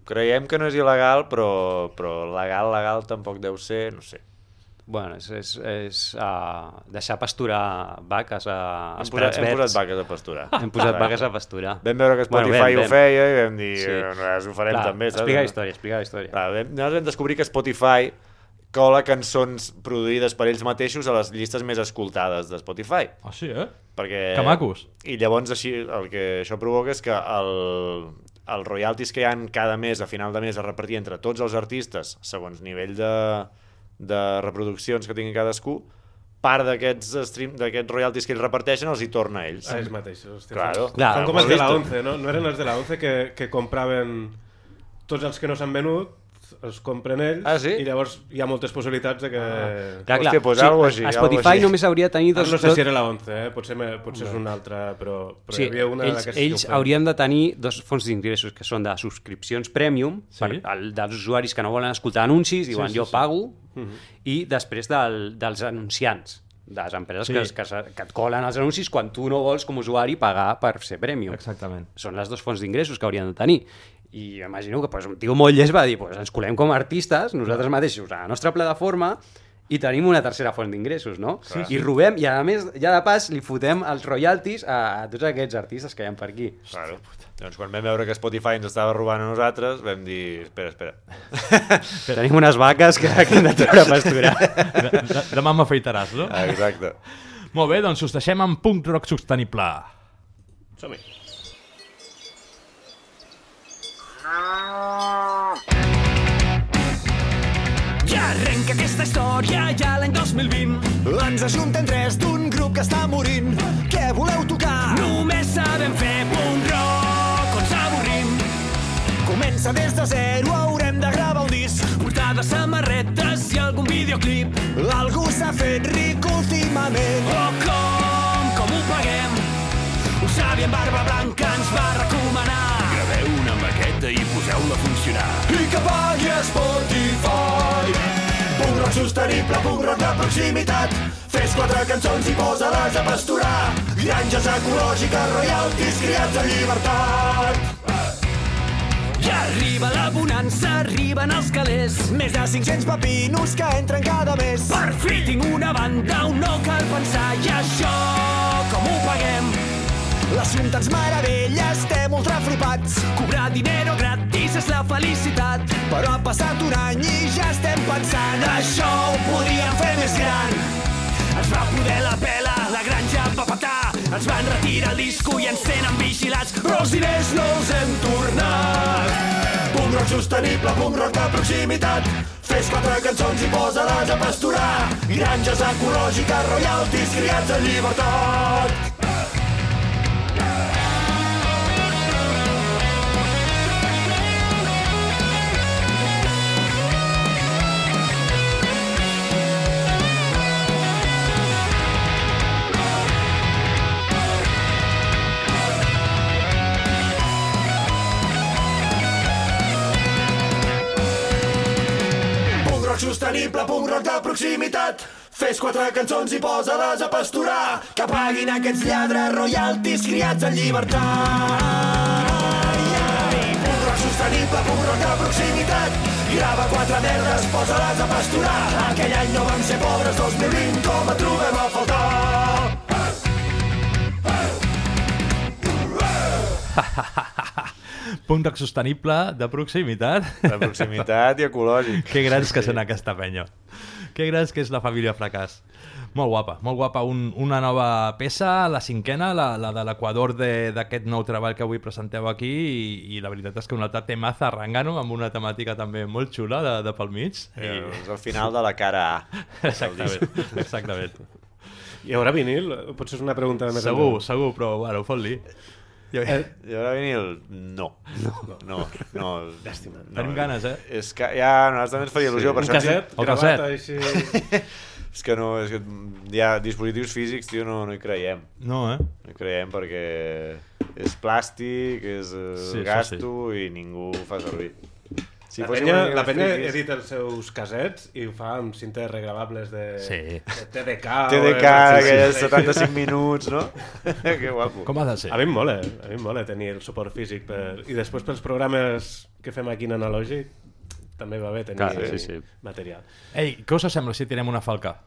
creiem que no és il·legal, però, però legal, legal tampoc deu ser, no sé. Bueno, és, és, és uh, deixar pasturar vaques a, Hem posat, hem posat vaques a pasturar. Hem posat vaques a pasturar. Vam veure que Spotify Bueno, vam, ho vam. feia i vam dir, Sí. sí. nosaltres ho farem Clar, també, saps? Explica la història, explica la història. Clar, vam, nosaltres vam descobrir que Spotify cola cançons produïdes per ells mateixos a les llistes més escoltades de Spotify. Ah, sí, eh? Perquè... Que macos. I llavors així, el que això provoca és que el, els royalties que hi han cada mes, a final de mes, a repartir entre tots els artistes, segons nivell de, de reproduccions que tinguin cadascú, part d'aquests stream- d'aquests royalties que ells reparteixen els hi torna a ells. A ells mateixos. hòstia. Claro. Són Clar, com els de la molt 11, no? No eren els de la 11 que, que compraven tots els que no s'han venut, els compren ells, Ah, sí? i llavors hi ha moltes possibilitats de que... Clar, clar. Hòstia, pues algo així, a algo Spotify així. només hauria de tenir dos... no sé si era la 11, eh? potser, me, potser és una altra, però, però Sí, hi havia una ells, ells haurien de tenir dos fonts d'ingressos que són de subscripcions premium Sí. per, el, dels usuaris que no volen escoltar anuncis, diuen sí, jo sí. pago, Mhm. i després del, dels anunciants de les empreses Sí. que, que, que et colen els anuncis quan tu no vols com a usuari pagar per ser premium. Exactament. Són les dues fonts d'ingressos que haurien de tenir. I imagino que pues, un tio molt llest va dir pues, ens colem com a artistes, nosaltres mateixos, a la nostra plataforma, i tenim una tercera font d'ingressos, no? Sí, I robem, i a més, ja de pas, li fotem els royalties a, a tots aquests artistes que hi ha per aquí. Claro. Doncs quan vam veure que Spotify ens estava robant a nosaltres, vam dir, espera, espera. Tenim unes vaques que, que hem de treure a pasturar. De, de, demà m'afaitaràs, no? Exacte. Molt bé, doncs us deixem amb punk rock sostenible. Som-hi. Ja arrenca aquesta història, ja l'any 2020. Ens ajunten tres d'un grup que està morint. Què voleu tocar? Només sabem fer punt rock, on s'avorrim. Comença des de zero, haurem de gravar un disc. Portades, samarretes i algun videoclip. Algú s'ha fet ric últimament. Oh, com, com ho paguem? Un savi amb barba blanca ens va recomanar. Maqueta i poseu-la a funcionar. I que pagui Spotify. Punk rock sostenible, punk rock de proximitat. Fes quatre cançons i posa-les a pasturar. Granges ecològiques, royalties, criats en llibertat. I arriba la bonança, arriben els calés. Més de 500 papinos que entren cada mes. Per fi tinc una banda on no cal pensar. I això, com ho paguem? L'assumpte ens meravella, estem ultra flipats. Cobrar dinero gratis és la felicitat. Però ha passat un any i ja estem pensant això ho podríem fer més gran. Ens va poder la pela, la granja va petar. Ens van retirar el disco i ens tenen vigilats, però els diners no els hem tornat. Punk rock sostenible, punk rock de proximitat. Fes quatre cançons i posa-les a pasturar. Granges ecològiques, royalties, criats en llibertat. Sostenible, punk rock de proximitat. Fes quatre cançons i posa-les a pasturar. Que paguin aquests lladres royalties criats en llibertat. Punk rock sostenible, punk rock de proximitat. Grava quatre merdes, posa-les a pasturar. Aquell any no vam ser pobres, 2020 com et trobem a faltar. Punk rock sostenible de proximitat. De proximitat i ecològic. Que grans que són aquesta penya. que grans que és la família Fracàs. Molt guapa, molt guapa. Un, una nova peça, la cinquena, la, la de l'Equador de- d'aquest nou treball que avui presenteu aquí i, i la veritat és que un altre temaza Rangano amb una temàtica també molt xula de, de pel mig. I... És el final de la cara A. Exactament, exactament. Hi haurà vinil? Potser és una pregunta més Segur, segur, però bueno, fot-li. Jo... Eh, I ara vinil? No. No, no. no. Llàstima. Tenim ganes, eh? És que ja, a nosaltres també ens faria il·lusió. un per ens- caset El caset. així... És que no, és que hi ha dispositius físics, tio, no, no hi creiem. No, eh? No hi creiem perquè és plàstic, és Sí, sí, gasto i ningú ho fa servir. Si la penya, la penya friquis- edita els seus casets i ho fa amb cintes regravables de, Sí. de TDK. TDK, de- aquelles 75 minuts, no? que guapo. Com ha de ser? A mi em mola, a mi em mola tenir el suport físic per... i després pels programes que fem aquí en analògic també va bé tenir Clar, sí, sí. material. Ei, què us sembla si tirem una falca?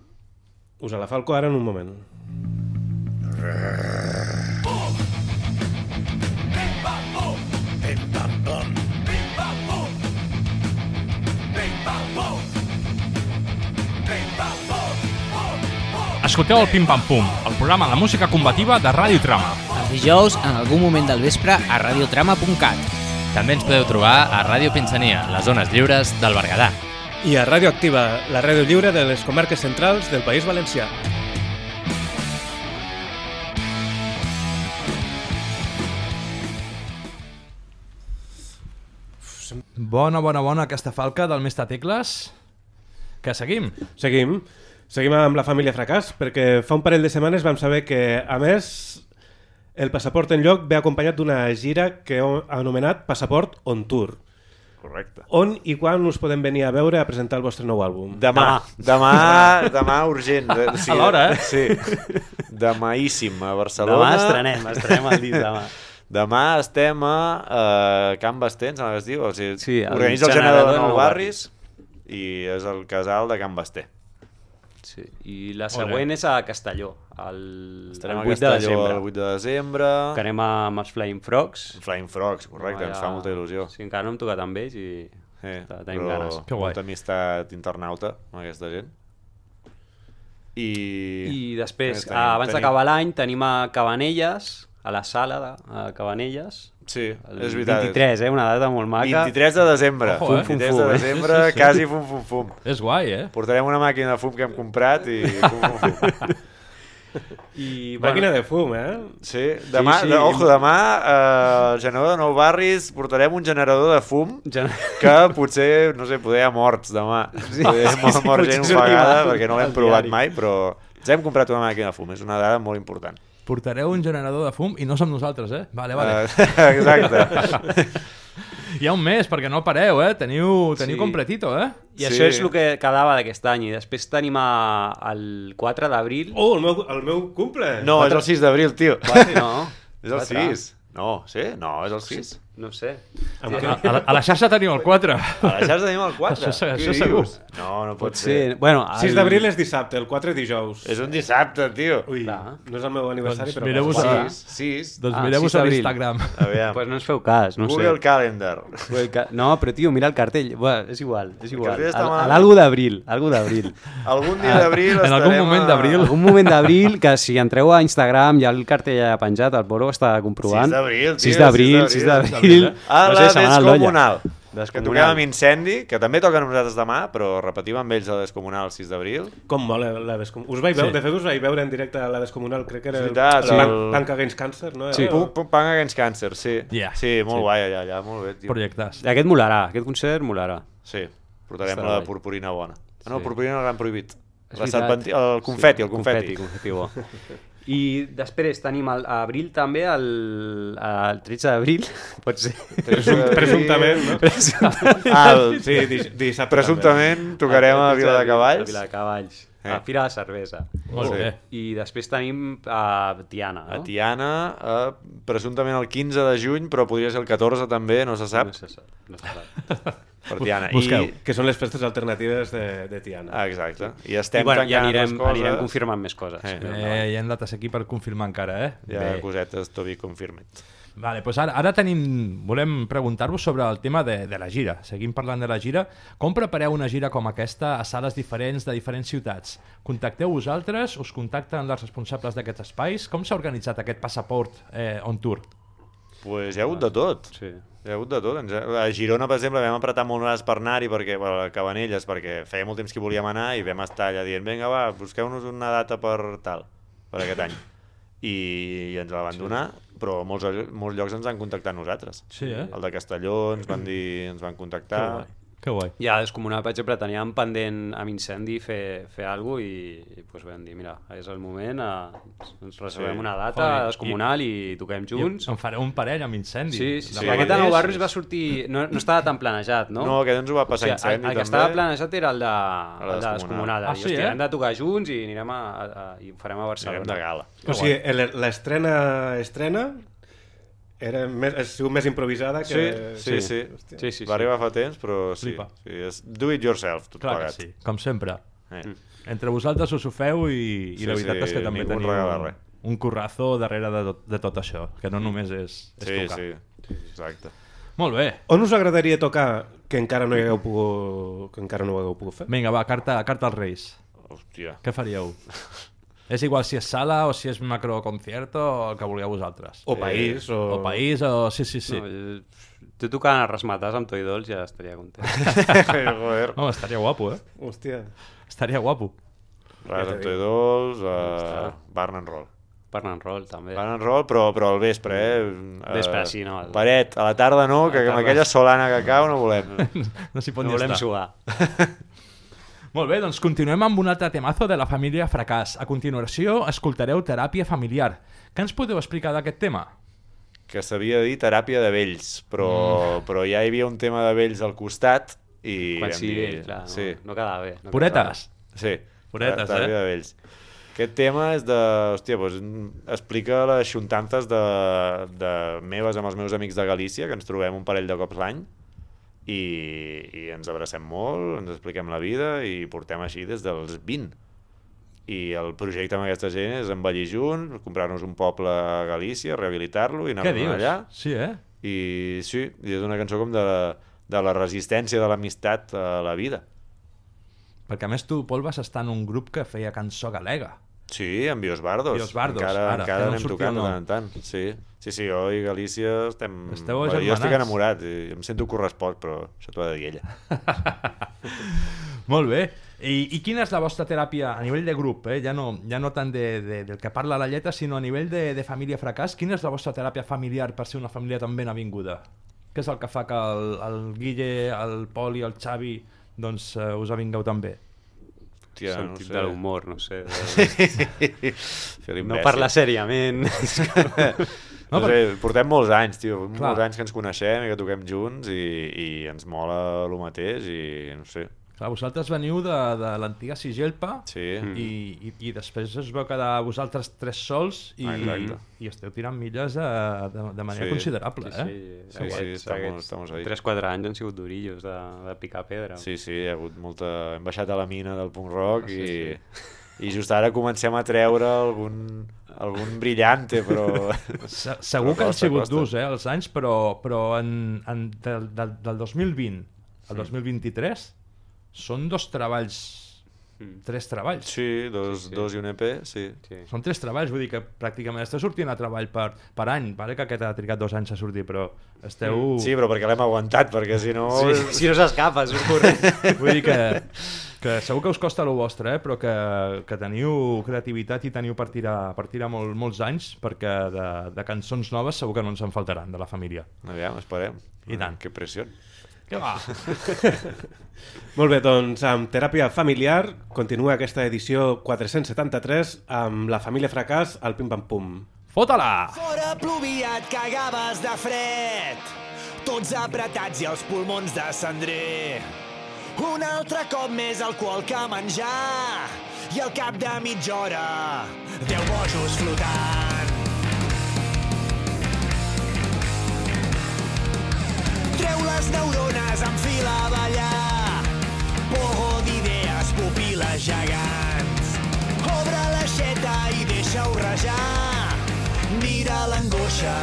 Us la falco ara en un moment. Escolteu el Pim Pam Pum, el programa de música combativa de Ràdio Trama. Els dijous, en algun moment del vespre, a radiotrama.cat. També ens podeu trobar a Ràdio Pinsania, les zones lliures del Berguedà. I a Ràdio Activa, la ràdio lliure de les comarques centrals del País Valencià. Bona, bona, bona aquesta falca del Mestre Tecles. Que seguim? Seguim. Seguim amb la família Fracàs, perquè fa un parell de setmanes vam saber que, a més, el Passaport en lloc ve acompanyat d'una gira que heu anomenat Passaport on Tour. Correcte. On i quan us podem venir a veure a presentar el vostre nou àlbum? Demà, demà, demà urgent. O sigui, Alhora, eh? Sí. Demàíssim a Barcelona. Demà estrenem, estrenem el disc demà. Demà estem a uh, Can sembla que es diu. O sigui, Sí, el organitza el generador generador de Nou Nou Barris i és el casal de Can Basté. Sí. I la següent és a Castelló, el, Estarem el a 8 de Castelló desembre. el 8 de desembre. Que anem a- amb els Flying Frogs. Flying Frogs, correcte, ens fa molta il·lusió. Sí, encara no hem tocat amb ells i Eh, te- tenim però ganes. Que guai. molta amistat internauta amb aquesta gent. I, I després, Tenim- abans tenim- d'acabar l'any, tenim a Cabanelles, a la sala de a Cabanelles. Sí, El és veritat. 23, eh? Una data molt maca. 23 de desembre. Ojo, eh? 23 Fum, fum, de eh? desembre, Sí, sí, sí. quasi fum, fum, fum. És guai, eh? Portarem una màquina de fum que hem comprat i fum, fum, fum. I, Màquina de fum, eh? Sí, demà, sí. De, ojo, demà eh, al generador de Nou Barris portarem un generador de fum Gen- que potser, no sé, poder hi ha morts demà. Sí, poder sí, sí, sí, mort potser gent ofegada perquè no l'hem provat diari. mai, però ens hem comprat una màquina de fum, és una dada molt important. Portareu un generador de fum i no som nosaltres, eh? Vale, vale. Uh, exacte. Hi ha un mes, perquè no pareu, eh? Teniu, teniu Sí. completito, eh? I Sí. això és el que quedava d'aquest any. I després tenim a, el 4 d'abril... Oh, el meu, el meu cumple! No, és el 6 d'abril, tio. No, És el Quatre. 6. No, sí? No, és el 6. No sé. A, a, la, a la xarxa teniu el 4. A la xarxa tenim el 4. Això això segur. No, no pot Pot ser. ser... Bueno, 6 d'abril és dissabte, el 4 dijous. És un dissabte, tio. Ui, Clar. no és el meu aniversari, Doncs però... mireu-vos a- 6, 6. Doncs Ah, mireu-vos a d'abril. l'Instagram. Aviam. pues no ens feu cas, no Google sé. Calendar. Google Ca- No, però tio, mira el cartell. Bueno, és igual, és igual. a L'algo d'abril, algo d'abril. Algun dia d'abril en algun estarem moment d'abril. Algun moment d'abril, que si entreu a Instagram, ja el cartell ja penjat, el Boro està comprovant. 6 d'abril, tio, 6 d'abril, 6 6 d'abril. A No la sé, Dolla. Descomunal. Que toquem amb Incendi, que també toquen nosaltres demà, però repetim amb ells a la Descomunal el 6 d'abril. Com mola la descomunal. Us vaig veure, Sí. de fet us vaig veure en directe a la descomunal, crec que era veritat, el, el- Punk, Punk Against Cancer, no? Sí. Era? Punk, Punk Punk Against Cancer, sí. Yeah. Sí, molt guai allà, allà, molt bé, tio. Projectes. Aquest molarà, aquest concert molarà. Sí, portarem Estarà la guai. purpurina bona. Ah, no, Sí. purpurina el gran prohibit. La serpenti... El confeti, el confeti. confeti, confeti bo. I després tenim al, a abril també, el, el 13 d'abril, pot ser. Presum, presumptament, no? Ah, el... Sí, di- dissabte Presumptament tocarem a El 13 Vila de Cavalls. A Vila de Cavalls, Eh. a Fira de Cervesa. Molt Sí. bé. I després tenim a Tiana, no? A Tiana, eh, presumptament el 15 de juny, però podria ser el 14 també, no se sap, No se sap. No se sap. per Tiana. Busqueu. I... Que són les festes alternatives de, de Tiana. Ah, exacte. I estem I, bueno, tancant anirem, les coses. anirem confirmant més coses. Eh. Però Eh, hi ha dates aquí per confirmar encara, eh? Hi ha cosetes to be confirmed. Vale, doncs ara, ara tenim, volem preguntar-vos sobre el tema de, de la gira. Seguim parlant de la gira. Com prepareu una gira com aquesta a sales diferents de diferents ciutats? Contacteu vosaltres? Us contacten els responsables d'aquests espais? Com s'ha organitzat aquest passaport eh, on tour? Pues hi ha hagut de tot. Sí. Hi ha hagut de tot. A Girona, per exemple, vam apretar molt les per anar-hi perquè, bueno, a Cabanelles, perquè feia molt temps que volíem anar i vam estar allà dient, vinga, va, busqueu-nos una data per tal, per aquest any. I, i ens la van donar, però molts, molts llocs ens han contactat nosaltres. Sí, eh? El de Castelló ens van dir, ens van contactar. Que guai. I a Descomunal, per exemple, teníem pendent amb incendi fer, fer alguna cosa i, i pues, vam dir, mira, és el moment, eh, ens reservem Sí. una data a Descomunal i, i toquem junts. I em fareu un parell amb incendi. Sí, sí, sí. Demà Aquest de Nou. Barris va sortir... No, no estava tan planejat, no? No, aquest ens ho va passar el, incendi, el, que també. estava planejat era el de, la el de Descomunal. Ah, I, sí, hòstia, eh? hem de tocar junts i anirem a, a, a, i ho farem a Barcelona. Anirem de gala. O sigui, el- l'estrena estrena era més, ha sigut més improvisada que... Sí, sí, sí. Hòstia. Sí, sí, Va sí. arribar fa temps, però sí. Flipa. sí és do it yourself, tot Clar plegat. sí, com sempre. Eh. Entre vosaltres us ho feu i, i Sí, la veritat sí, és que també teniu regala un, un currazo darrere de tot, de tot això, que no només és, és Sí, tocar. sí, exacte. Molt bé. On us agradaria tocar que encara no hagueu pogut, que encara no ho hagueu pogut fer? Vinga, va, carta, carta als Reis. Hòstia. Què faríeu? és igual si és sala o si és macroconcierto o el que vulgueu vosaltres. O país, o... O país, o... Sí, sí, sí. No, jo, tu tocant a Rasmatàs amb Toy Dolls ja estaria content. Joder. Home, estaria guapo, eh? Hòstia. Estaria guapo. Ja amb. Dolls, uh, Barn and Roll. Parn and Roll, també. Barn and Roll, però, però al vespre, eh? Uh, Vespre, sí, no, el- Paret, a la tarda no, que amb aquella solana que cau no volem. No s'hi pot No ni volem estar. suar. Molt bé, doncs continuem amb un altre temazo de la família Fracàs. A continuació, escoltareu Teràpia Familiar. Què ens podeu explicar d'aquest tema? que s'havia de dir teràpia de vells, però, mm. però ja hi havia un tema de vells al costat i Quan dir... vell, clar, no, sí, no quedava bé. No Puretes. sí, Puretes, teràpia eh? de vells. Aquest tema és de... Hòstia, doncs, explica les xuntances de, de meves amb els meus amics de Galícia, que ens trobem un parell de cops l'any, i, i ens abracem molt, ens expliquem la vida i portem així des dels 20. I el projecte amb aquesta gent és envellir junts, comprar-nos un poble a Galícia, rehabilitar-lo i anar-nos allà. Sí, eh? I sí, i és una cançó com de, de la resistència de l'amistat a la vida. Perquè a més tu, Pol, vas estar en un grup que feia cançó galega. Sí, amb Biosbardos. Biosbardos, encara, ara, encara anem tocant de tant tant. Sí, sí, sí jo i Galícia estem... Esteu Bueno, jo estic enamorat i em sento correspost, però això t'ho ha de dir ella. Molt bé. I, I quina és la vostra teràpia a nivell de grup, eh? ja, no, ja no tant de, de, del que parla la lletra, sinó a nivell de, de família fracàs? Quina és la vostra teràpia familiar per ser una família tan ben avinguda? Què és el que fa que el, el Guille, el Pol i el Xavi doncs, uh, us avingueu tan bé? Hòstia, no sé. de l'humor, no sé. Fer no l'imbècil. parlar seriament. No, No, sé, portem molts anys, tio, Clar. molts anys que ens coneixem i que toquem junts i, i ens mola el mateix i no sé, Clar, vosaltres veniu de, de l'antiga Sigelpa sí. i, i, i després us veu quedar vosaltres tres sols i, Ah, exacte. i esteu tirant milles de, de, de manera Sí. considerable. Sí, eh? sí, Sí, sí, aquests, estamos- estamos ahí. 3-4 anys han sigut durillos de, de picar pedra. Sí, sí, hi ha hagut molta... Hem baixat a la mina del punk rock Sí, i, i just ara comencem a treure algun, algun brillante, però... Se segur Però que han sigut costa. durs, eh, els anys, però, però en, en, del, del, del 2020 al 2023 són dos treballs, Mm. tres treballs. Sí, dos, Sí, sí. dos i un EP, sí. Sí. Són tres treballs, vull dir que pràcticament esteu sortint a treball per, per any, vale? que aquest ha trigat dos anys a sortir, però esteu... Sí, però perquè l'hem aguantat, perquè si no... Sí, si no s'escapa, és. Vull dir que, que segur que us costa el vostre, eh? però que, que teniu creativitat i teniu per tirar, per tirar molt, molts anys, perquè de, de cançons noves segur que no ens en faltaran, de la família. Aviam, esperem. I tant. Que pressió. Què va? Molt bé, doncs amb Teràpia Familiar continua aquesta edició 473 amb la família Fracàs al Pim Pam Pum. Fota-la! Fora plovia, et cagaves de fred. Tots apretats i els pulmons de cendrer. Un altre cop més alcohol que menjar. I al cap de mitja hora, deu bojos flotant. Treu les neurones en fila a ballar. Pogo d'idees, pupil·les gegants. Obre l'aixeta i deixa-ho rajar. Mira l'angoixa,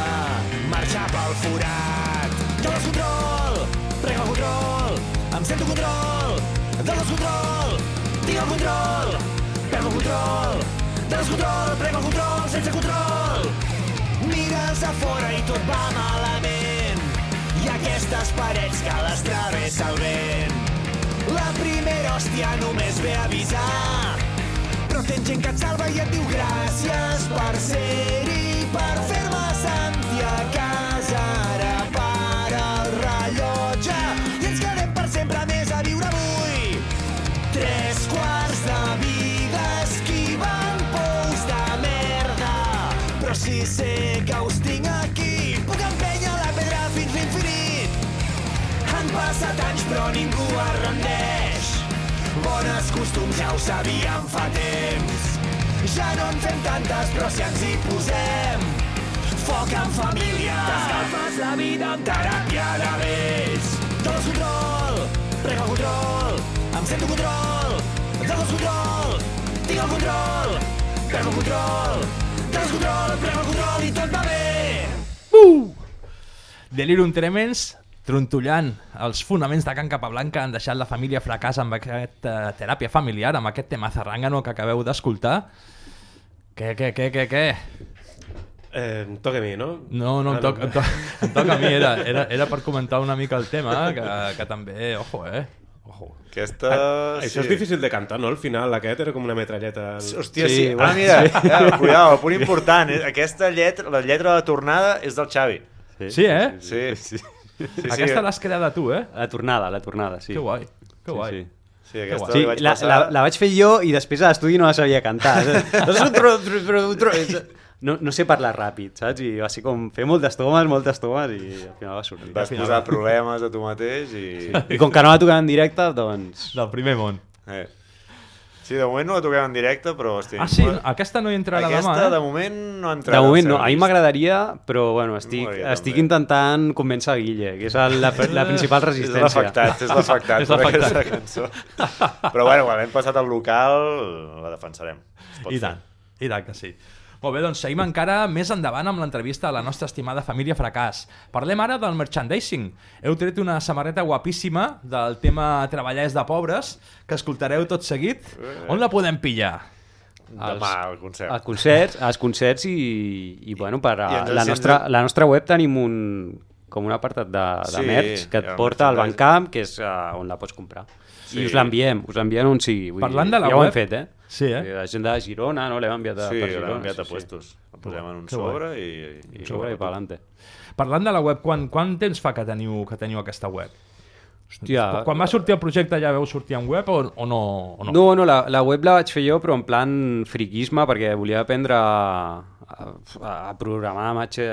marxa pel forat. De descontrol, prega el control, em sento control, de descontrol, tinc el control, perdo el control, de descontrol, prega el control, sense control. Mires a fora i tot va malament, aquestes parets que les travessa el vent. La primera hòstia només ve a avisar, però tens gent que et salva i et diu gràcies per ser-hi, per fer-me sentir a casa. Ara para el rellotge i ens quedem per sempre més a viure avui. Tres quarts de vida esquivant pous de merda, però si sé que us però ningú es rendeix. Bones costums ja ho sabíem fa temps. Ja no en fem tantes però si ens hi posem. Foc en família. T'escalfes la vida amb teràpia de vells. De descontrol, prega el control. Em sento control, de descontrol. Tinc el control, perdo el control. De descontrol, prega el control i tot va bé. Delirium Tremens, trontollant els fonaments de Can Capablanca han deixat la família fracàs amb aquesta teràpia familiar, amb aquest tema zarrangano que acabeu d'escoltar. Què, què, què, què, què? Eh, em toca a mi, no? No, no, em, Ah, toca, em, toca, em toca a mi, era, era, era per comentar una mica el tema, que, que també, ojo, eh? Ojo. Aquesta... Ah, Això és difícil de cantar, no? Al final aquest era com una metralleta. Hòstia, sí. sí. Ah, mira, ja, cuidado, el punt important. eh, Aquesta lletra, la lletra de la tornada és del Xavi. Sí, eh? Sí, sí. sí, Aquesta l'has creada tu, eh? La tornada, la tornada, sí. Que guai, que guai. Sí, sí. Sí, aquesta Sí, vaig la, passar... la, la vaig fer jo i després a l'estudi no la sabia cantar. No, no sé parlar ràpid, saps? I va ser com fer moltes tomes, moltes tomes i al final va sortir. Vas posar problemes a tu mateix i... I com que no la tocava en directe, doncs... Del primer món. Eh. Sí, de moment no la toquem en directe, però... Hosti, Ah, sí? Aquesta no hi entrarà Aquesta, demà, eh? de moment, no ha entrat. De moment no, a mi m'agradaria, però bueno, estic, estic també. intentant convèncer el Guille, que és el, la, la principal És resistència. l'afectat, és l'afectat És per l'afectat. aquesta cançó. Però bueno, quan hem passat al local, la defensarem. I fer. tant, i tant que sí. Molt bé, doncs seguim encara més endavant amb l'entrevista a la nostra estimada família Fracàs. Parlem ara del merchandising. Heu tret una samarreta guapíssima del tema Treballar és de pobres, que escoltareu tot seguit. On la podem pillar? Demà al concert. A concerts, als concerts i, i bueno, per a, I la, nostra, la nostra web tenim un com un apartat de, de Sí, merch que et porta al. Bandcamp, que és uh, on la pots comprar. Sí. I us l'enviem, us l'enviem on sigui. Vull Parlant dir, de la ja ho web- hem fet, eh? Sí, eh? La gent de Girona, no? L'hem enviat a, Sí, per l'hem Girona. enviat a sí, puestos. El posem en un Que guai. sobre i... i Sí. Sobre i per adelante. Parlant de la web, quan, quan temps fa que teniu, que teniu aquesta web? Hòstia, Quan va sortir el projecte ja veu sortir en web o, o no? O no? No, no, la, la web la vaig fer jo, però en plan friquisme, perquè volia aprendre a, a, a programar amb H,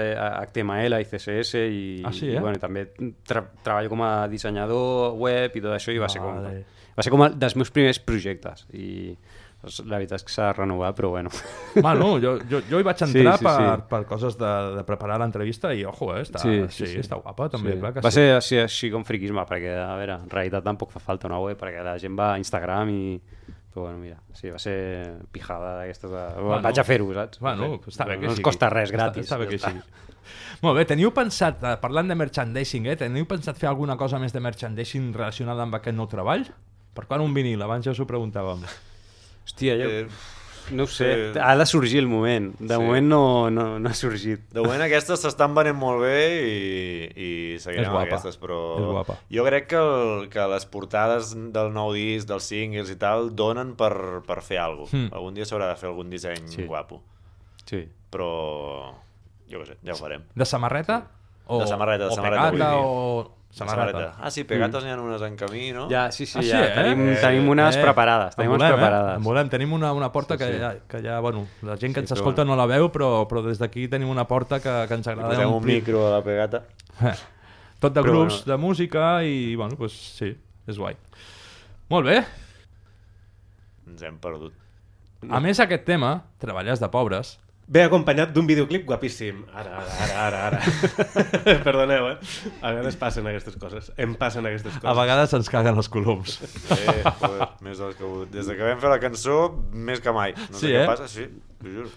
HTML i CSS i, Ah, sí, eh? i bueno, també tra treballo com a dissenyador web i tot això i va ser com, Vale. va ser com el dels meus primers projectes i doncs, la veritat és que s'ha de renovar, però bueno. Bueno, jo, jo, jo hi vaig entrar Sí, sí, per, sí. per coses de, de preparar l'entrevista i, ojo, eh, està, sí, sí, sí. està guapa també, Sí. clar que va sí. ser així, així com friquisme, perquè, a veure, en realitat tampoc fa falta una web, perquè la gent va a Instagram i... Però bueno, mira, sí, va ser pijada d'aquestes... De... Bueno. Vaig a fer-ho, saps? Bueno, No està bé que no sigui. ens costa res, Està- gratis. Està, bé que sigui. Molt bé, teniu pensat, eh, parlant de merchandising, eh, teniu pensat fer alguna cosa més de merchandising relacionada amb aquest nou treball? Per quan un vinil? Abans ja us ho preguntàvem. Hòstia, jo... Eh, No ho sé, sí. ha de sorgir el moment. De Sí. moment no, no, no ha sorgit. De moment aquestes s'estan venent molt bé i, i seguirem amb guapa. aquestes, però És guapa. jo crec que, el, que les portades del nou disc, dels singles i tal, donen per, per fer alguna cosa. Hmm. Algun dia s'haurà de fer algun disseny Sí. guapo. Sí. Però jo què sé, ja ho farem. De samarreta? O, De samarreta, de o samarreta, pegata, o... Samarreta. Ah, sí, pegates n'hi ha unes en camí, no? Ja, sí, sí, Ah, sí, ja. eh? Tenim, Eh, tenim unes eh, preparades. en Tenim unes volem, preparades. Eh? En volem. Tenim una, una porta Sí, que, sí. ja, que ja, bueno, la gent que ens Sí, però escolta bueno. no la veu, però, però des d'aquí tenim una porta que, que ens agrada posem un omplir. micro a la pegata. Eh, Tot de Però grups, bueno. de música i, bueno, pues, sí, és guai. Molt bé. Ens hem perdut. A més, aquest tema, Treballar és de pobres, Ve acompanyat d'un videoclip guapíssim. Ara, ara, ara, ara, ara. Perdoneu, eh? A vegades passen aquestes coses. Em passen aquestes coses. a vegades ens caguen els coloms. Eh, joder, més del que... ho- Des de que vam fer la cançó, més que mai. No Sí, sé què eh? passa, sí, t'ho juro.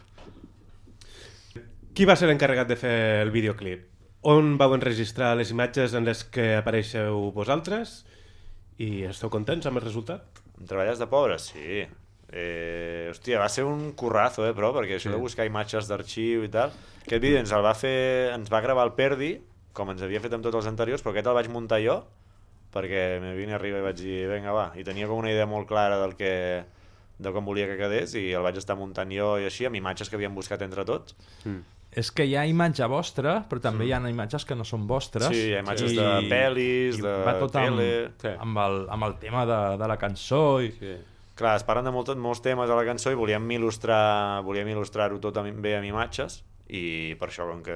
Qui va ser l'encarregat de fer el videoclip? On vau enregistrar les imatges en les que apareixeu vosaltres? I esteu contents amb el resultat? Treballes de pobres? Sí. Eh, hòstia, va ser un currazo, eh, però, perquè això de buscar imatges d'arxiu i tal... Aquest vídeo ens el va fer... ens va gravar el Perdi, com ens havia fet amb tots els anteriors, però aquest el vaig muntar jo, perquè me vine arriba i vaig dir, vinga, va, i tenia com una idea molt clara del que de com volia que quedés i el vaig estar muntant jo i així, amb imatges que havíem buscat entre tots. Mm. És que hi ha imatge vostra, però també hi ha imatges que no són vostres. Sí, hi ha imatges de pel·lis, de va tot amb, tele. sí. amb, el, amb el tema de, de la cançó. I... Sí. Clar, es parlen de molt, molts temes a la cançó i volíem il·lustrar volíem il·lustrar-ho tot amb, bé amb imatges i per això, com que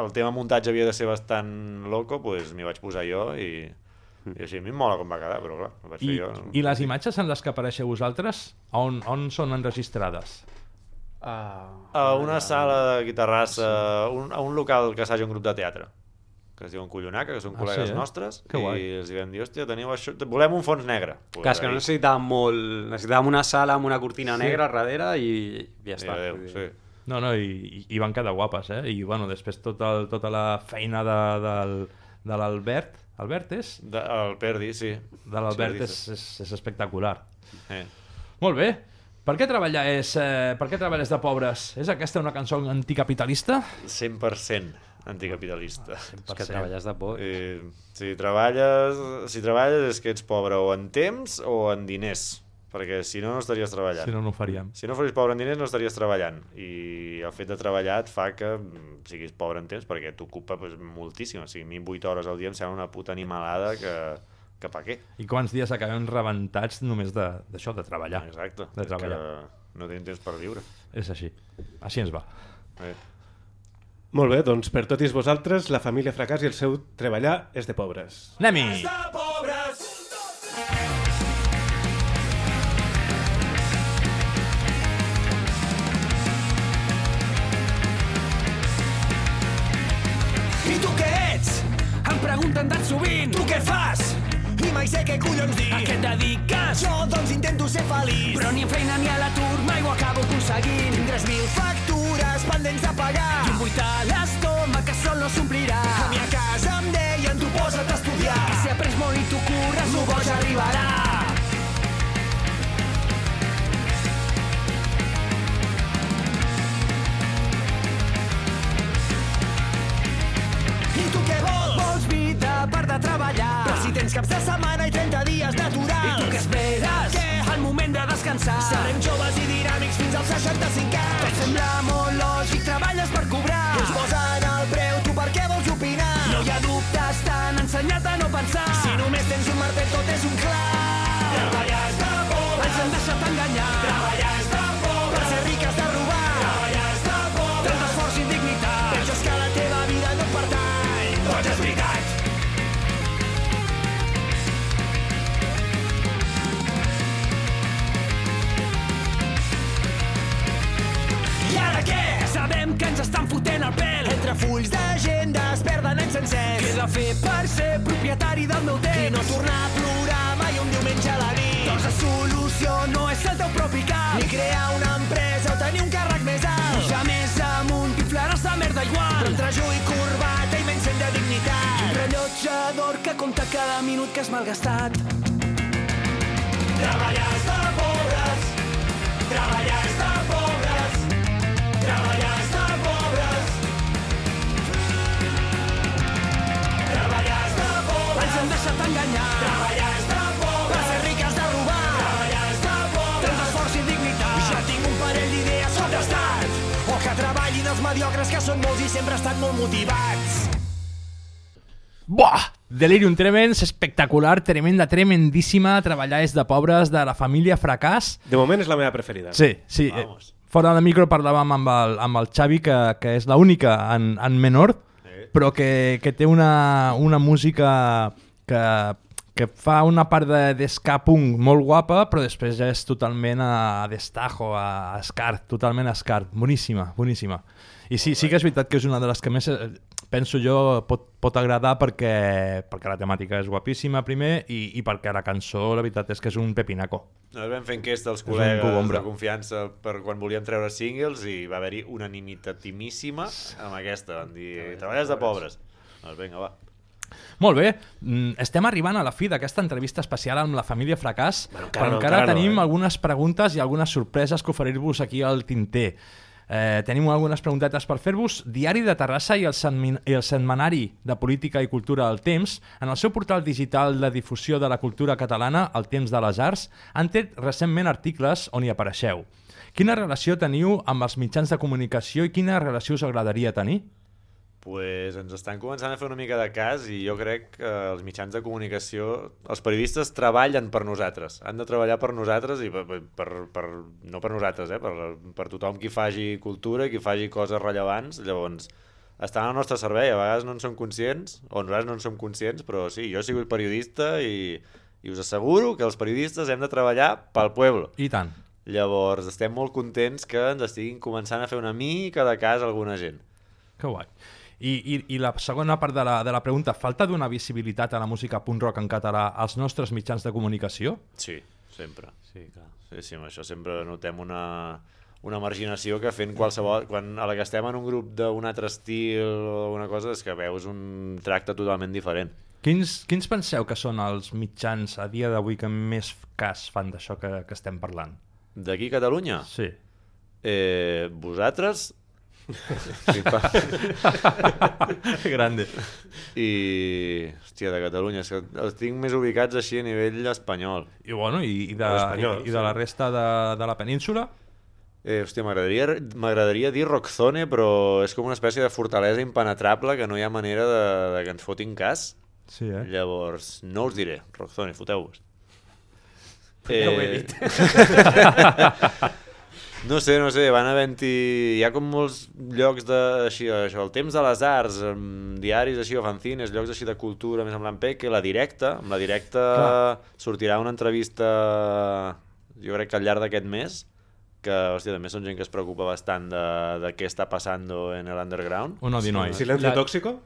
el tema muntatge havia de ser bastant loco, pues, m'hi vaig posar jo i, i així a mi em mola com va quedar, però clar, vaig I, fer jo. I les imatges en les que apareixeu vosaltres, on, on són enregistrades? Uh, A una sala de guitarrassa, un, a un local que s'hagi un grup de teatre que es diuen Collonaca, que són Ah, col·legues sí, eh? nostres, Que guai. i els vam dir, hòstia, teniu això, volem un fons negre. Clar, és que no necessitàvem molt... Necessitàvem una sala amb una cortina Sí. negra darrere i ja I està. adéu, Vull dir- sí. No, no, i, i, i van quedar guapes, eh? I, bueno, després tot el, tota la feina de, del, de l'Albert, Albert és? De, el Perdi, sí. De l'Albert Sí, és, és, és espectacular. Eh. Molt bé. Per què treballar és, eh, per què treballes de pobres? És aquesta una cançó anticapitalista? 100% anticapitalista. És que treballes de por. Eh, si, treballes, si treballes és que ets pobre o en temps o en diners, perquè si no no estaries treballant. Si no, no ho faríem. Si no fossis pobre en diners no estaries treballant i el fet de treballar et fa que siguis pobre en temps perquè t'ocupa pues, moltíssim, o sigui, a mi 8 hores al dia em sembla una puta animalada que, que pa què? I quants dies acabem rebentats només de- d'això, de, de treballar. Exacte, De és treballar. que no tenim temps per viure. És així. Així ens va. Eh. Molt bé, doncs per tots vosaltres, la família Fracàs i el seu treballar és de pobres. Anem-hi! I tu què ets? Em pregunten tan sovint. Tu què fas? I mai sé què collons dir. A què et dediques? Jo, doncs, intento ser feliç. Però ni en feina ni a l'atur mai ho acabo aconseguint. Tinc 3.000 factures pendents de pagar. I un buit a l'estómac que sol no s'omplirà. A mi a casa em deien, tu posa't a estudiar. I si aprens molt i tu curres, lo boig arribarà. I tu què vols? Vols vida per de treballar. Però si tens caps de setmana i 30 dies naturals. I tu què esperes? Que el moment de descansar. Serem joves i dinàmics fins als 65 anys. Tot sembla molt lògic, treballes per cobrar. Ens posen el preu, tu per què vols opinar? No hi ha dubtes, t'han ensenyat a no pensar. Si només tens un martell, tot és un clau. Que ens estan fotent el pèl. Entre fulls d'agenda es perden anys sencers. Què he de fer per ser propietari del meu temps? I no tornar a plorar mai un diumenge a la nit. Doncs la solució no és el teu propi cap. Ni crear una empresa o tenir un càrrec més alt. Pujar més amunt, t'inflaràs de merda igual. Però entre jo i corbata i menys de dignitat. I un rellotge d'or que compta cada minut que has malgastat. Treballar és de pobres. Treballar és hem deixat enganyar. Treballar és de pobres. Per ser riques de robar. Treballar és de pobres. Tant esforç i dignitat. Jo tinc un parell d'idees sobre estat. O que treballin els mediocres que són molts i sempre estan molt motivats. Buah! Delirium Tremens, espectacular, tremenda, tremendíssima, treballar és de pobres, de la família Fracàs. De moment és la meva preferida. Sí, sí. Eh, fora de micro parlàvem amb el, amb el Xavi, que, que és l'única en, en menor, però que, que té una, una música que, que fa una part de, d'esca punk molt guapa, però després ja és totalment a, a destajo, a, a scar, totalment a scar. Boníssima, boníssima. I sí, sí que és veritat que és una de les que més, eh, penso jo, pot, pot agradar perquè, perquè la temàtica és guapíssima primer i, i perquè la cançó, la veritat és que és un pepinaco. Nosaltres vam fer enquesta als col·legues de confiança per quan volíem treure singles i va haver-hi unanimitatimíssima amb aquesta. Van dir, treballes de pobres. Doncs vinga, va. Molt bé, mm, estem arribant a la fi d'aquesta entrevista especial amb la família Fracàs, Bueno, encara però no, encara encara no, tenim eh? algunes preguntes i algunes sorpreses que oferir-vos aquí al tinter. Eh, tenim algunes preguntetes per fer-vos. Diari de Terrassa i el, setmin- i el Setmanari de Política i Cultura del Temps, en el seu portal digital de difusió de la cultura catalana, El Temps de les Arts, han tret recentment articles on hi apareixeu. Quina relació teniu amb els mitjans de comunicació i quina relació us agradaria tenir? Pues ens estan començant a fer una mica de cas i jo crec que els mitjans de comunicació, els periodistes treballen per nosaltres, han de treballar per nosaltres i per, per, per, no per nosaltres, eh? per, per tothom qui faci cultura qui faci coses rellevants, llavors estan al nostre servei, a vegades no en som conscients, o nosaltres no en som conscients, però sí, jo he sigut periodista i, i us asseguro que els periodistes hem de treballar pel poble. I tant. Llavors estem molt contents que ens estiguin començant a fer una mica de cas alguna gent. Que guai. I, i, I la segona part de la, de la pregunta, falta donar visibilitat a la música punk rock en català als nostres mitjans de comunicació? Sí, sempre. Sí, clar. Sí, sí, amb això sempre notem una, una marginació que fent qualsevol... Quan a la que estem en un grup d'un altre estil o alguna cosa és que veus un tracte totalment diferent. Quins, quins penseu que són els mitjans a dia d'avui que més cas fan d'això que, que estem parlant? D'aquí a Catalunya? Sí. Eh, vosaltres? Sí, pa... Grande. I... Hòstia, de Catalunya. És que els tinc més ubicats així a nivell espanyol. I, bueno, i, i, de, Espanyol, i, i de la resta de, de la península? Eh, hòstia, m'agradaria dir Rockzone, però és com una espècie de fortalesa impenetrable que no hi ha manera de, de que ens fotin cas. Sí, eh? Llavors, no us diré, Rockzone, foteu-vos. Ja ho he dit. no sé, no sé, van havent-hi... Hi ha com molts llocs de... Així, això, el temps de les arts, amb diaris així, o fanzines, llocs així de cultura, més en plan que la directa, amb la directa Clar. sortirà una entrevista, jo crec que al llarg d'aquest mes, que, hòstia, també són gent que es preocupa bastant de, de què està passant en el underground. Un odi noi. Silencio La- tóxico?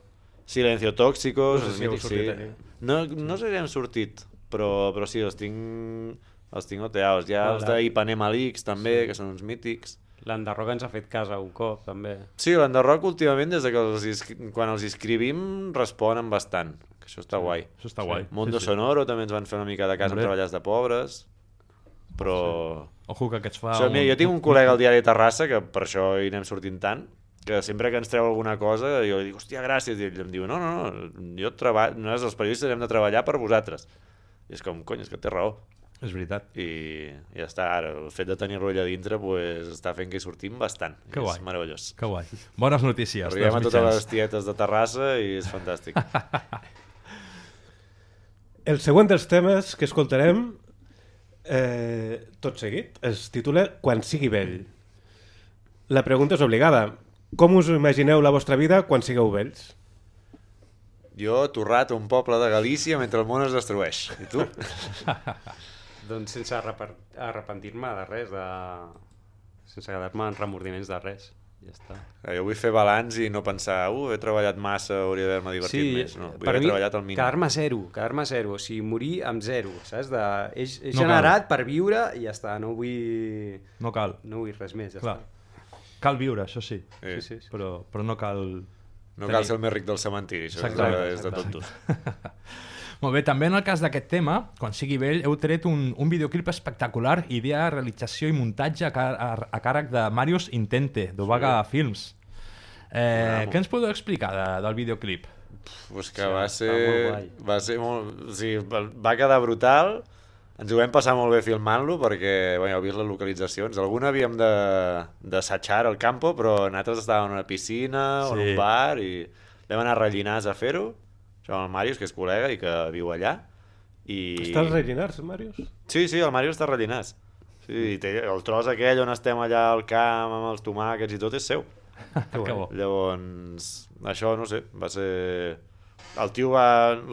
Silencio Tóxicos, No sé si sí. aquí. No, no sé si hem sortit, però, però sí, els tinc, els tinc oteados. Hi ha els d'Ipanema Leaks també, sí. que són uns mítics. L'Enderroc ens ha fet casa un cop, també. Sí, l'Enderroc últimament, des de que els, quan els escrivim, responen bastant, que això està guai. Això està guai. Mundo sí, sí. Sonoro també ens van fer una mica de casa amb treballars de pobres, però... Ojo que aquests fa... Això, mira, jo tinc un col·lega al diari de Terrassa, que per això hi anem sortint tant, que sempre que ens treu alguna cosa, jo li dic, hòstia, gràcies, i ell em diu, no, no, no, jo treballo, nosaltres els periodistes hem de treballar per vosaltres. I és com, cony, és que té raó. És veritat. I ja està, ara, el fet de tenir-lo allà dintre pues, està fent que hi sortim bastant. Que I guai. És meravellós. Que guai. Bones notícies. Arribem a totes les tietes de Terrassa i és fantàstic. El següent dels temes que escoltarem, eh, tot seguit, es titula Quan sigui vell. La pregunta és obligada. Com us imagineu la vostra vida quan sigueu vells? jo, torrat a un poble de Galícia mentre el món es destrueix. I tu? Doncs sense arrepentir-me de res, de... sense quedar-me en remordiments de res. Ja està. Eh, Jo vull fer balanç i no pensar, uh, he treballat massa, hauria d'haver-me divertit més. No, vull haver treballat al mínim. quedar-me zero, quedar-me zero, o sigui, morir amb zero, saps? De... He, he No generat per viure i ja està, no vull, No cal. no vull res més, ja Clar. està. Cal viure, això sí. Eh, Sí, sí, sí. Però, però no cal... No cal ser el més ric del cementiri, això Exacte. és de tontos. Molt bé, també en el cas d'aquest tema, quan sigui vell, heu tret un, un videoclip espectacular, idea, realització i muntatge a, car a, a càrrec de Marius Intente, d'Ovaga sí. Films. Eh, Bravo. què ens podeu explicar de, del videoclip? Pues que Sí, va ser... Va ser molt... O sigui, va- quedar brutal. Ens ho vam passar molt bé filmant-lo perquè, bueno, heu vist les localitzacions. Alguna havíem de d'assajar al campo, però nosaltres estàvem en una piscina o en Sí. un bar i vam anar a Rellinars a fer-ho. Això amb el Màrius, que és col·lega i que viu allà. I... Està als Rellinars, Màrius? Sí, sí, el Màrius està a Rellinars. Sí, i té el tros aquell on estem allà al camp amb els tomàquets i tot és seu. Que bo. Llavors, això, no sé, va ser el tio va,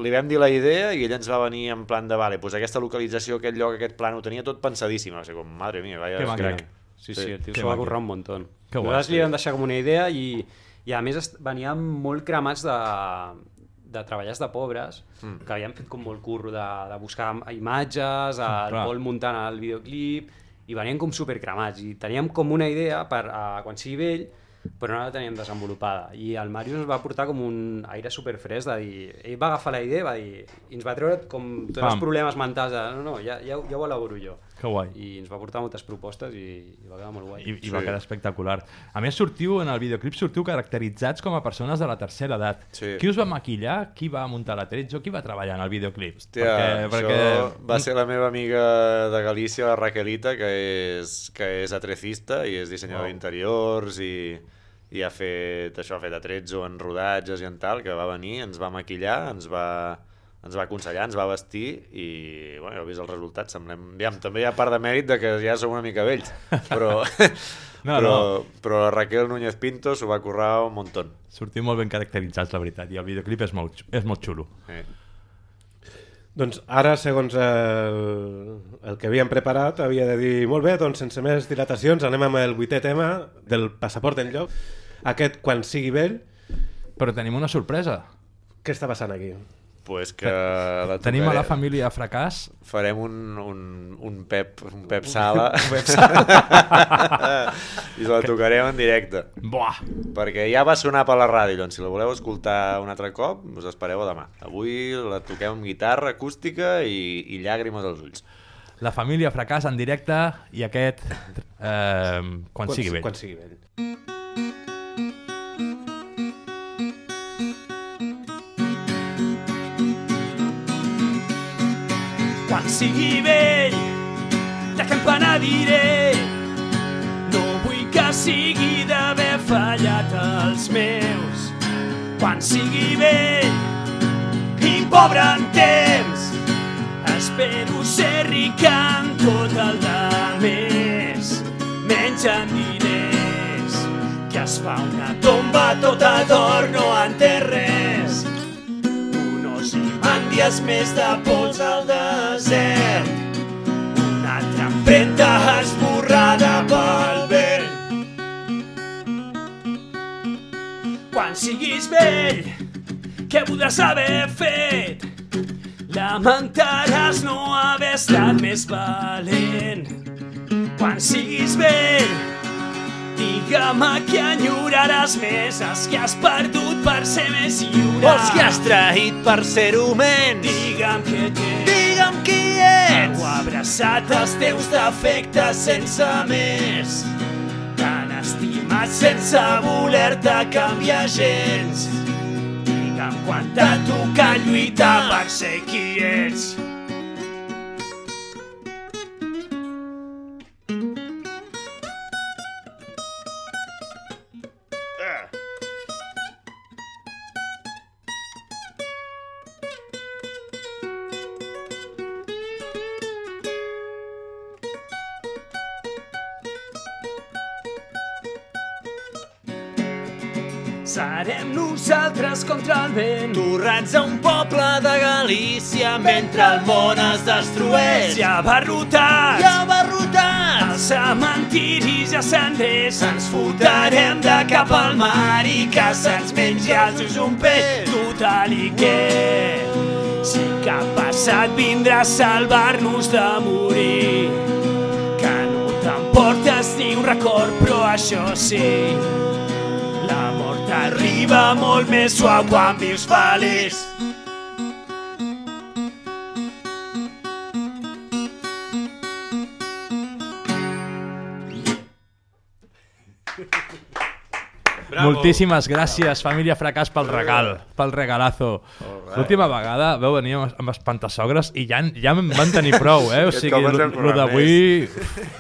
li vam dir la idea i ell ens va venir en plan de, vale, pues aquesta localització, aquest lloc, aquest plan, ho tenia tot pensadíssim. Va ser com, madre mia, vaya... Que màquina. Crac. Sí, sí, el tio Que s'ho va currar un muntó. Nosaltres sí. li vam deixar com una idea i, i a més veníem molt cremats de, de treballars de pobres, mm. que havien fet com molt curro de, de buscar imatges, el clar. Pol muntant el videoclip, i venien com supercremats, i teníem com una idea per a, quan sigui vell, però no la teníem desenvolupada. I el Màrius ens va portar com un aire superfresc de dir... Ell va agafar la idea va dir... I ens va treure com tots Pam. els problemes mentals de no, no, ja, ja, ja ho elaboro jo. Que guai. I ens va portar moltes propostes i, i va quedar molt guai. I, i va quedar espectacular. A més, sortiu, en el videoclip sortiu caracteritzats com a persones de la tercera edat. Sí. Qui us va maquillar? Qui va muntar la tretze? Qui va treballar en el videoclip? Hòstia, això va ser la meva amiga de Galícia, la Raquelita, que és, que és atrecista i és dissenyadora Wow. d'interiors i, i ha fet això, ha fet atrezzo en rodatges i en tal, que va venir, ens va maquillar, ens va, ens va aconsellar, ens va vestir i bueno, heu vist el resultat, semblem... Aviam, també hi ha part de mèrit de que ja som una mica vells, però, No, però, no. però la Raquel Núñez Pinto s'ho va currar un muntó. Sortiu molt ben caracteritzats, la veritat, i el videoclip és molt, és molt xulo. Eh. Doncs ara, segons el, el que havíem preparat, havia de dir, molt bé, doncs sense més dilatacions, anem amb el vuitè tema del passaport en lloc. Aquest, quan sigui vell, Però tenim una sorpresa. què està passant aquí? Pues que la Tenim a la família Fracàs farem un, un, un Pep, un Pep Sala, Un Pep Sala. i la tocarem en directe. Buah! Perquè ja va sonar per la ràdio, doncs si la voleu escoltar un altre cop, us espereu a demà. Avui la toquem amb guitarra acústica i, i llàgrimes als ulls. La família Fracàs en directe i aquest eh, quan, sigui vell. Quan sigui vell. Sigui vell, de què em penediré? No vull que sigui d'haver fallat els meus. Quan sigui vell i pobre en temps, espero ser ric en tot el de més. Menys en diners, que es fa una tomba tota d'or, no en té res unos imandies més de pols al desert. Una altra esborrada pel vent. Quan siguis vell, què voldràs haver fet? Lamentaràs no haver estat més valent. Quan siguis vell, Digue'm a qui enyoraràs més, els que has perdut per ser més lliure. O els que has traït per ser-ho menys. Digue'm què tens. Digue'm qui ets. Heu abraçat els teus defectes sense més. T'han estimat sense voler-te canviar gens. Digue'm quan t'ha tocat lluitar per ser qui ets. Contra el vent. Torrats a un poble de Galícia mentre el món es destrueix. Ja abarrotats. Ja abarrotats. Els cementiris els cenders ens fotrem de cap al mar i que se'ns mengi els ulls un peix. Total i què? Si cap passat vindrà a salvar-nos de morir. Que no t'emportes ni un record, però això sí. La mort arriba molt més suau quan vius feliç. Moltíssimes gràcies, família Fracàs, pel regal, pel regalazo. L'última vegada veu venir amb, espantasogres i ja, ja en van tenir prou, eh? O sigui, lo, d'avui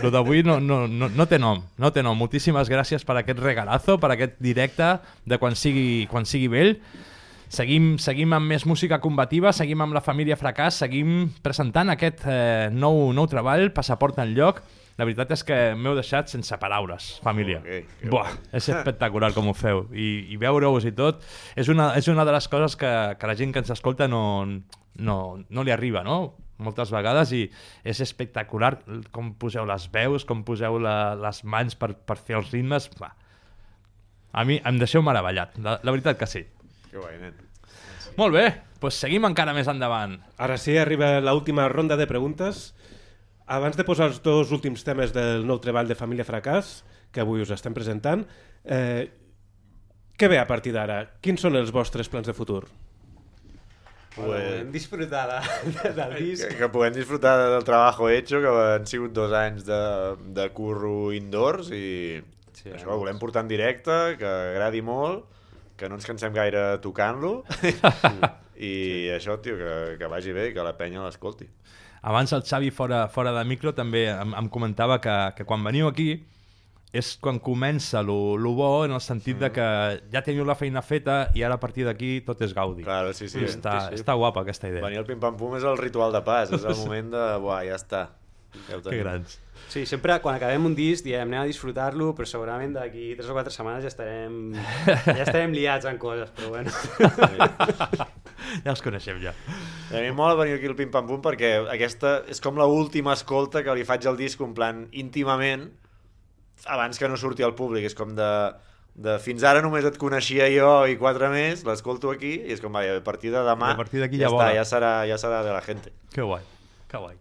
lo d'avui no, no, no, no té nom, no té nom. Moltíssimes gràcies per aquest regalazo, per aquest directe de quan sigui, quan sigui vell. Seguim, seguim amb més música combativa, seguim amb la família Fracàs, seguim presentant aquest eh, nou, nou treball, Passaport en lloc. La veritat és que m'heu deixat sense paraules, família. Ok, que Buah, és espectacular com ho feu. I, i veure-us i tot és una, és una de les coses que, que la gent que ens escolta no, no, no li arriba, no? moltes vegades i és espectacular com poseu les veus, com poseu la, les mans per, per fer els ritmes. Va. A mi em deixeu meravellat, la, la veritat que sí. Que guai, nen. Molt bé, doncs seguim encara més endavant. Ara sí, arriba l'última ronda de preguntes. Abans de posar els dos últims temes del nou treball de Família Fracàs, que avui us estem presentant, eh, què ve a partir d'ara? Quins són els vostres plans de futur? Pues- Hem disfrutat de, del disc. Que, que puguem disfrutar del trabajo hecho, que han sigut dos anys de, de curro indoors i Sí, sí, això ho volem portar en directe, que agradi molt, que no ens cansem gaire tocant-lo i això, tio, que, que vagi bé i que la penya l'escolti. Abans el Xavi fora, fora de micro també em, em comentava que, que quan veniu aquí és quan comença lo, lo bo en el sentit de que ja teniu la feina feta i ara a partir d'aquí tot és gaudi. Claro, sí, sí. està, sí, sí. està guapa aquesta idea. Venir al pim-pam-pum és el ritual de pas, és el moment de... Buah, ja està. Ja Que grans. Sí, sempre quan acabem un disc diem anem a disfrutar-lo, però segurament d'aquí 3 o 4 setmanes ja estarem, ja estarem liats en coses, però bueno. Ja els coneixem ja. A mi mola venir aquí al Pim Pam Pum perquè aquesta és com la última escolta que li faig al disc en plan íntimament abans que no surti al públic. És com de, de fins ara només et coneixia jo i quatre més, l'escolto aquí i és com, vai, a partir de demà a partir ja, ja està, ja, serà, ja serà de la gente. Que guai, que guai.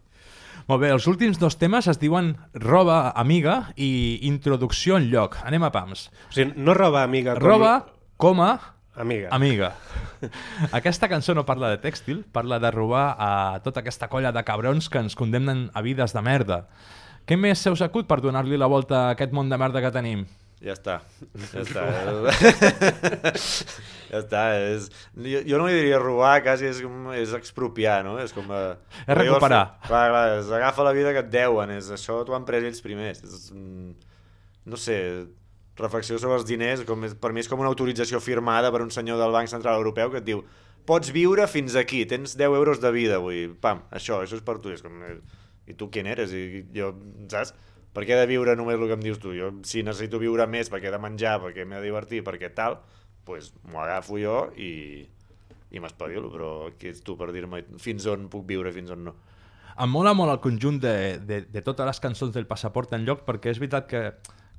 Molt bé, els últims dos temes es diuen Roba Amiga i Introducció en lloc. Anem a pams. O sigui, no roba amiga com... Roba, coma, Amiga. Amiga. Aquesta cançó no parla de tèxtil, parla de robar a tota aquesta colla de cabrons que ens condemnen a vides de merda. Què més se us acut per donar-li la volta a aquest món de merda que tenim? Ja està. Ja està. ja està. És... Jo, jo no li diria robar, quasi és, com, és expropiar, no? És com... eh, És recuperar. Clar, clar, és agafa la vida que et deuen, és això t'ho han pres ells primers. És, mm, no sé, reflexió sobre els diners, com és, per mi és com una autorització firmada per un senyor del Banc Central Europeu que et diu pots viure fins aquí, tens 10 euros de vida avui, pam, això, això és per tu. És com, eh, I tu qui eres? I jo, saps? Per què he de viure només el que em dius tu? Jo, si necessito viure més perquè he de menjar, perquè m'he de divertir, perquè tal, doncs m'ho agafo jo i, i m'espavilo, però qui ets tu per dir-me fins on puc viure, fins on no? Em mola molt el conjunt de, de, de totes les cançons del Passaport en lloc perquè és veritat que,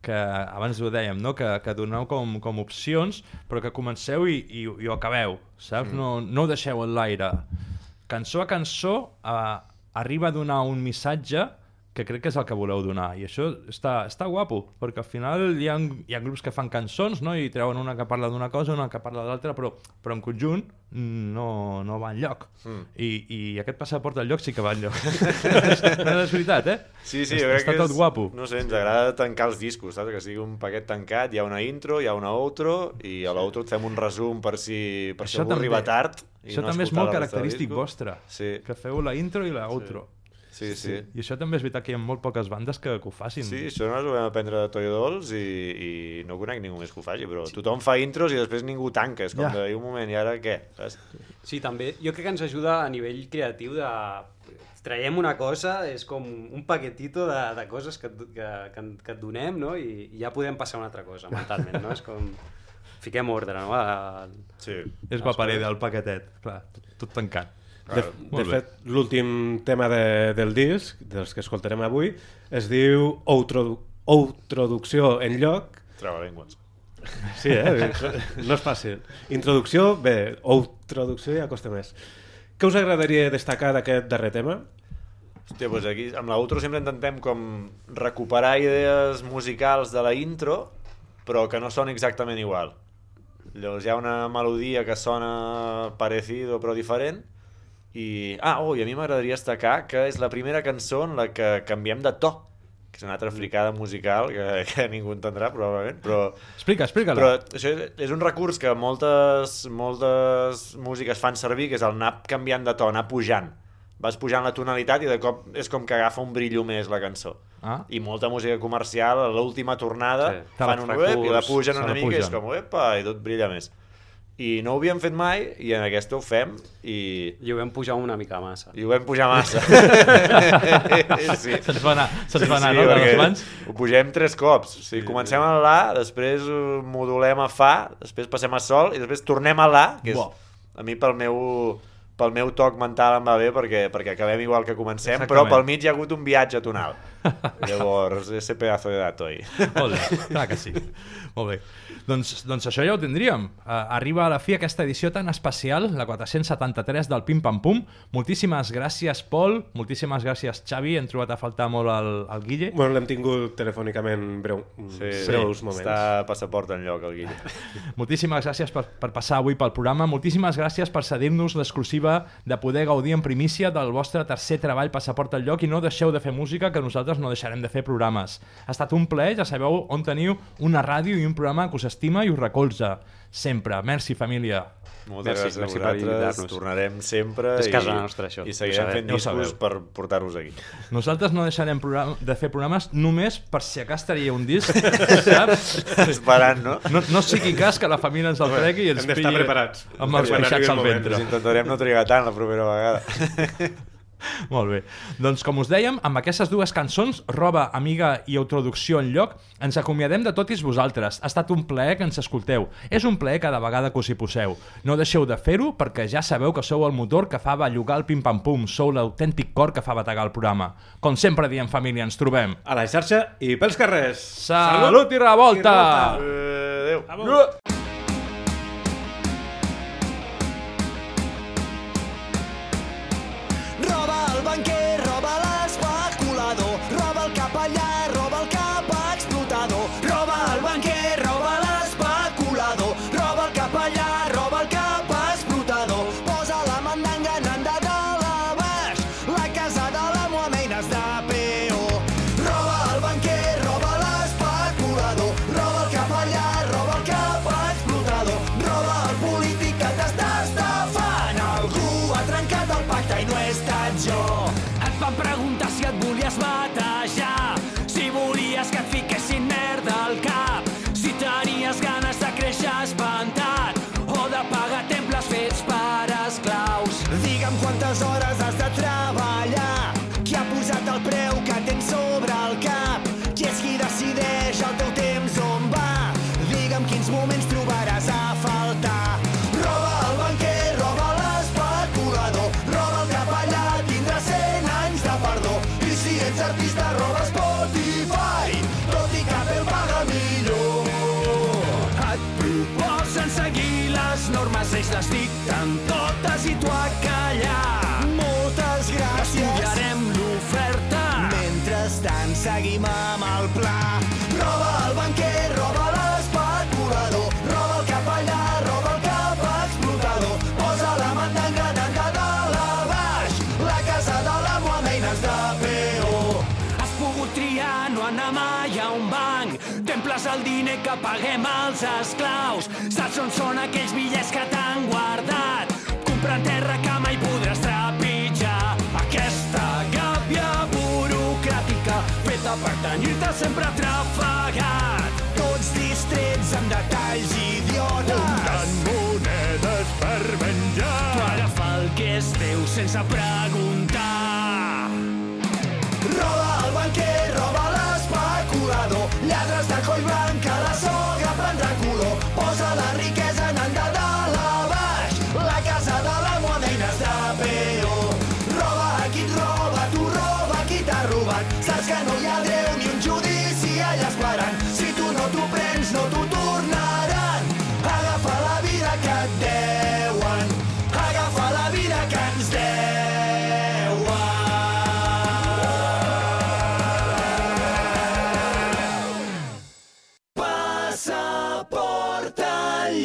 que abans ho dèiem, no? que, que doneu com, com opcions però que comenceu i, i, i ho acabeu, saps? Mm. No, no ho deixeu en l'aire. Cançó a cançó eh, arriba a donar un missatge que crec que és el que voleu donar i això està, està guapo perquè al final hi ha, hi ha grups que fan cançons no? i treuen una que parla d'una cosa una que parla de l'altra però, però en conjunt no, no va enlloc Mm. I, i aquest passaport al lloc sí que va enlloc no és veritat, eh? Sí, sí, Està- jo crec està que tot és, guapo No sé, ens agrada tancar els discos, saps? Que sigui un paquet tancat, hi ha una intro, hi ha una outro, i a l'outro et fem un resum per si, per si Això algú també- arriba tard. i això no també és molt característic vostre Sí. que feu la intro i la outro Sí, sí. i això també és veritat que hi ha molt poques bandes que, que ho facin Sí, això nosaltres ho vam aprendre de Toyo Dolls i, i no conec ningú més que ho faci, però tothom fa intros i després ningú tanca, és com Ja. de, "I un moment, i ara què? Saps? Sí, també. Jo crec que ens ajuda a nivell creatiu de... Traiem una cosa, és com un paquetito de, de coses que, que, que, que et donem, no? I, i ja podem passar a una altra cosa, mentalment, no? És com... Fiquem ordre, no? A... Sí. és guaparer del paquetet clar, tot, tot tancat De, Claro. de bé. fet, l'últim tema de, del disc, dels que escoltarem avui, es diu Outrodu Outroducció en lloc. Trava-llengües. Sí, eh? No és fàcil. Introducció, bé, Outroducció ja costa més. Què us agradaria destacar d'aquest darrer tema? Hòstia, doncs aquí amb l'outro sempre intentem com recuperar idees musicals de la intro, però que no són exactament igual. Llavors hi ha una melodia que sona parecido però diferent, i... Ah, oh, i a mi m'agradaria destacar que és la primera cançó en la que canviem de to, que és una altra fricada musical que, que ningú entendrà probablement, però... explica, explica-la Però això és- és un recurs que moltes, moltes músiques fan servir, que és el anar canviant de to, anar pujant. Vas pujant la tonalitat i de cop és com que agafa un brillo més la cançó. ah? I molta música comercial, a l'última tornada, Sí. fan un web i la pugen una la mica i és pugen. com, epa, i tot brilla més. I no ho havíem fet mai i en aquesta ho fem i, I ho vam pujar una mica massa. i ho vam pujar massa. sí. Se'ns va anar, se'ns va anar, no, perquè les mans? Ho pugem tres cops. O sigui, comencem a la, després ho modulem a fa, després passem a sol i després tornem a la, que és, a mi pel meu pel meu toc mental em va bé perquè, perquè acabem igual que comencem, Exactament. però pel mig hi ha hagut un viatge tonal. Llavors, ese pedazo de dato ahí. Molt bé, clar que sí. Molt bé. Doncs, doncs això ja ho tindríem. Uh, arriba a la fi aquesta edició tan especial, la 473 del Pim Pam Pum. Moltíssimes gràcies, Pol. Moltíssimes gràcies, Xavi. Hem trobat a faltar molt el, el Guille. Bueno, l'hem tingut telefònicament breu, Sí, breus sí, moments. està a passaport en lloc, el Guille. Moltíssimes gràcies per, per passar avui pel programa. Moltíssimes gràcies per cedir-nos l'exclusiva de poder gaudir en primícia del vostre tercer treball Passaport al lloc i no deixeu de fer música que nosaltres no deixarem de fer programes. Ha estat un plaer, ja sabeu on teniu una ràdio i un programa que us estima i us recolza. Sempre. Merci, família. Moltes Merci, gràcies merci a vosaltres, tornarem sempre És i, casa nostra, això. i seguirem fent discos sabeu. per portar-vos aquí. Nosaltres no deixarem programa, de fer programes només per si a cas estaria un disc, saps? Esperant, no? No, no sigui cas que la família ens el tregui i ens pilli preparats. amb els peixats el al ventre. Ens intentarem no trigar tant la propera vegada. Molt bé. Doncs com us dèiem, amb aquestes dues cançons, Roba, Amiga i Autoducció en lloc, ens acomiadem de tots vosaltres. Ha estat un plaer que ens escolteu. És un plaer cada vegada que us hi poseu. No deixeu de fer-ho perquè ja sabeu que sou el motor que fa bellugar el pim-pam-pum, sou l'autèntic cor que fa bategar el programa. Com sempre diem, família, ens trobem. A la xarxa i pels carrers. Salut, i revolta! Eh, adéu. Adéu! Paguem als esclaus. Saps on són aquells bitllets que t'han guardat? Comprar terra que mai podràs trepitjar. Aquesta gàbia burocràtica feta per tenir-te sempre trafegat. Tots distrets amb detalls idiotes. Comptant monedes per menjar. Per agafar el que és teu sense preguntar.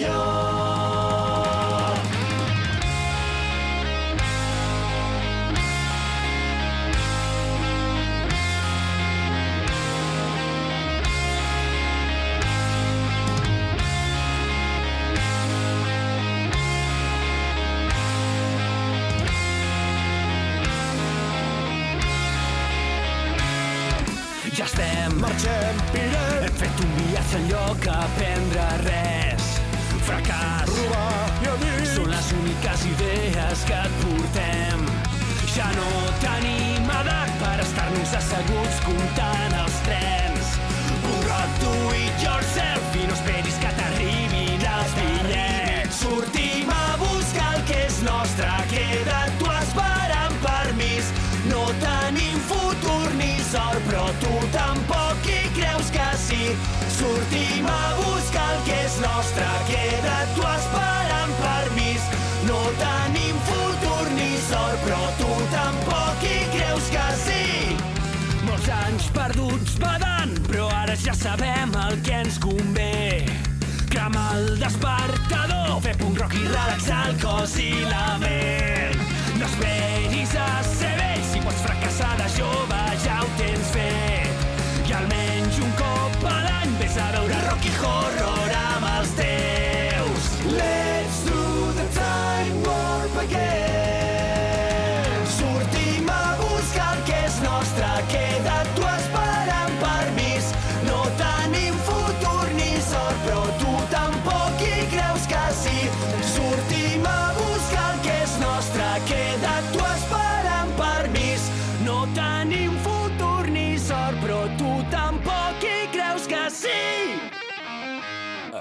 Ja estem, marxem, pirem. Hem fet un viatge en lloc a aprendre res. fracàs. Són les úniques idees que et portem. Ja no tenim edat per estar-nos asseguts comptant els trens. Rock do it yourself i no esperis que t'arribin els bitllets. Sortim a buscar el que és nostre, queda't tu esperant permís. No tenim futur ni sort, però tu tampoc hi creus que sí. Sortim a buscar el que és nostre, ara ja sabem el que ens convé. Crema el despertador, fer punk rock i relaxar el cos i la ment. No esperis a ser vell, si pots fracassar de jove ja ho tens fet. I almenys un cop a l'any vés a veure rock i horror